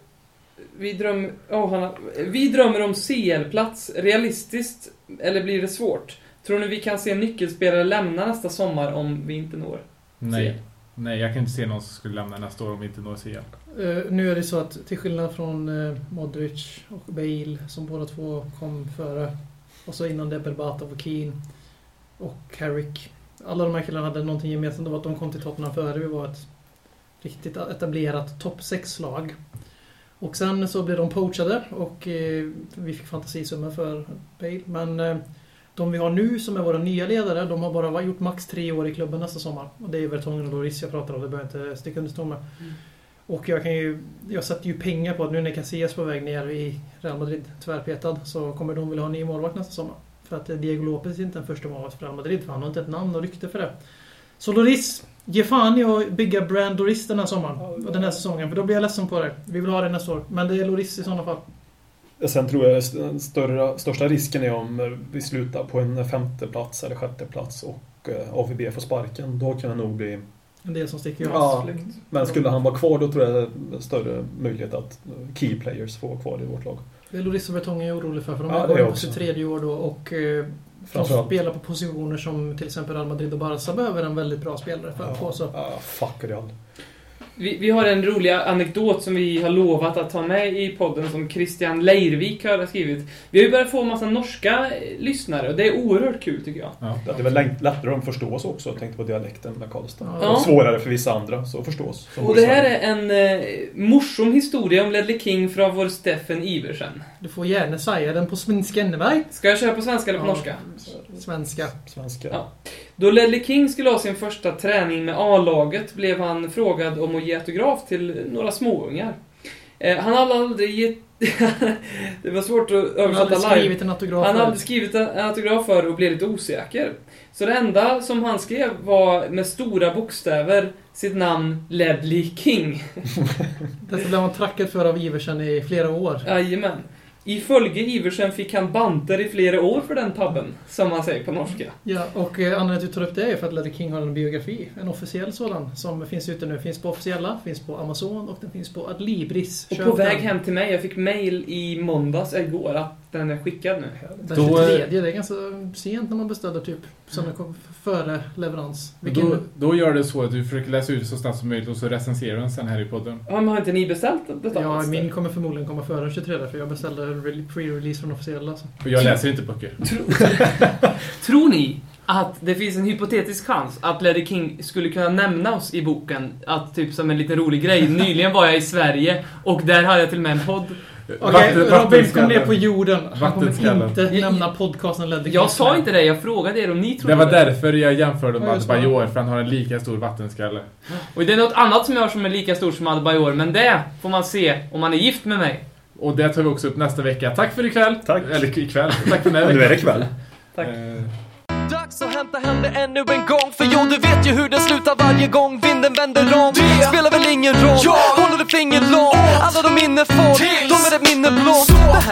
Vi drömmer... Oh, han har, vi drömmer om CL-plats. Realistiskt? Eller blir det svårt? Tror ni vi kan se nyckelspelare lämna nästa sommar om vi inte når? Nej. Nej, jag kan inte se någon som skulle lämna nästa år om vi inte når CL. Eh, nu är det så att till skillnad från uh, Modric och Bale som båda två kom före och så innan det Berbatov och Keane och Carrick. Alla de här killarna hade någonting gemensamt. Det var att de kom till Tottenham före vi var ett riktigt etablerat topp 6-lag. Och sen så blev de poachade och eh, vi fick fantasisummor för Bale. Men eh, de vi har nu som är våra nya ledare, de har bara gjort max tre år i klubben nästa sommar. Och det är Vertongen och Loris jag pratar om, det behöver jag inte sticka under stol med. Och jag kan ju... Jag sätter ju pengar på att nu när Casillas på väg ner i Real Madrid, tvärpetad, så kommer de vilja ha en ny målvakt nästa sommar. För att eh, Diego Lopez är inte en första målvakt för Real Madrid, för han har inte ett namn och rykte för det. Så Loris, Ge fan i att bygga brand Loris den här sommaren. Den här säsongen. För då blir jag ledsen på det. Vi vill ha det nästa år. Men det är Loris i sådana fall. Sen tror jag den större, största risken är om vi slutar på en femte plats eller sjätte plats och eh, AVB får sparken. Då kan det nog bli... En del som sticker ut. Ja, men skulle han vara kvar då tror jag det är större möjlighet att key players får vara kvar i vårt lag. Det är Loris och Vertongen jag är orolig för. För de Ja, ja, på sitt tredje år då. Och eh, de Framförallt- spelar på positioner som till exempel Real Madrid och Barca behöver en väldigt bra spelare för att få. Så. Ja, fuck Real. Vi, vi har en rolig anekdot som vi har lovat att ta med i podden som Christian Leirvik har skrivit. Vi har ju börjat få en massa norska eh, lyssnare och det är oerhört kul tycker jag. Ja. Det är väl lätt- lättare att förstå oss också, jag tänkte på dialekten med Karlstad. Ja. Och svårare för vissa andra så att förstå oss. Och det här är en eh, morsom historia om Ledley King från vår Steffen Iversen. Du får gärna säga den på svenska Enneberg. Ska jag köra på svenska eller på Ja. norska? Svenska. Svenska. Ja. Då Ledley King skulle ha sin första träning med A-laget blev han frågad om att ge autograf till några småungar. Eh, han hade aldrig gett... det var svårt att Han hade översätta live. skrivit en autograf. Han hade skrivit en autograf för och blev lite osäker. Så det enda som han skrev var med stora bokstäver sitt namn Ledley King. Detta blev han trackad för av Iversen i flera år. Jajamän. I följe Iversen fick han banter i flera år för den tabben, som man säger på norska. Ja, och eh, anledningen till att du tar upp det är för att Ledley King har en biografi. En officiell sådan. Som finns ute nu. Finns på officiella, finns på Amazon och den finns på Adlibris. Och Köp på väg den. hem till mig, jag fick mail i måndags, igår, att den är skickad nu. Den Då, 23, det är ganska sent när man beställer typ. Så den kom före leverans. Vilken, Då, då gör det så att du försöker läsa ut så snabbt som möjligt och så recenserar du den sen här i podden. Ja, men har inte ni beställt detta? ja, min kommer förmodligen komma före den 23 för jag beställde re- pre-release från officiella. Så. Och jag läser inte böcker. Tror ni att det finns en hypotetisk chans att Ledley King skulle kunna nämna oss i boken? Att typ som en liten rolig grej, nyligen var jag i Sverige och där hade jag till och med en podd. Okej, Vatten- Robin kom ner på jorden. Han kommer Vattenskallen. inte nämna podcasten King. Jag sa inte det, jag frågade er om ni trodde Det var därför jag jämförde med Ja, Adebayor, för han har en lika stor vattenskalle. Och det är något annat som jag har som är lika stort som Adebayor, men det får man se om man är gift med mig. Och det tar vi också upp nästa vecka. Tack för ikväll! Tack. Eller ikväll. Tack för den här Nu veckan. är det kväll. Tack. Eh, Dags att hämta hem det ännu en gång För jo, du vet ju hur det slutar varje gång vinden vänder om Det spelar väl ingen roll, håller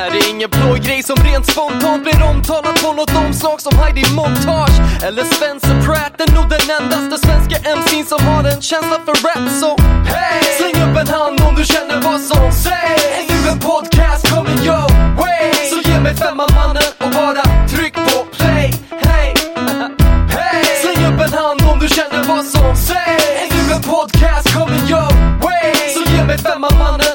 här är ingen blå grej som rent spontant blir omtalad på något omslag som Heidi Montage eller Spencer Pratt. Är nog den endaste svenska MC'n som har en känsla för rap så hey! Släng upp en hand om du känner vad som sägs. Är du en podcast coming your way? Så ge mig fem av mannen och bara tryck på play. Hey! hey! Släng upp en hand om du känner vad som sägs. Är du en podcast coming your way? Så ge mig fem av mannen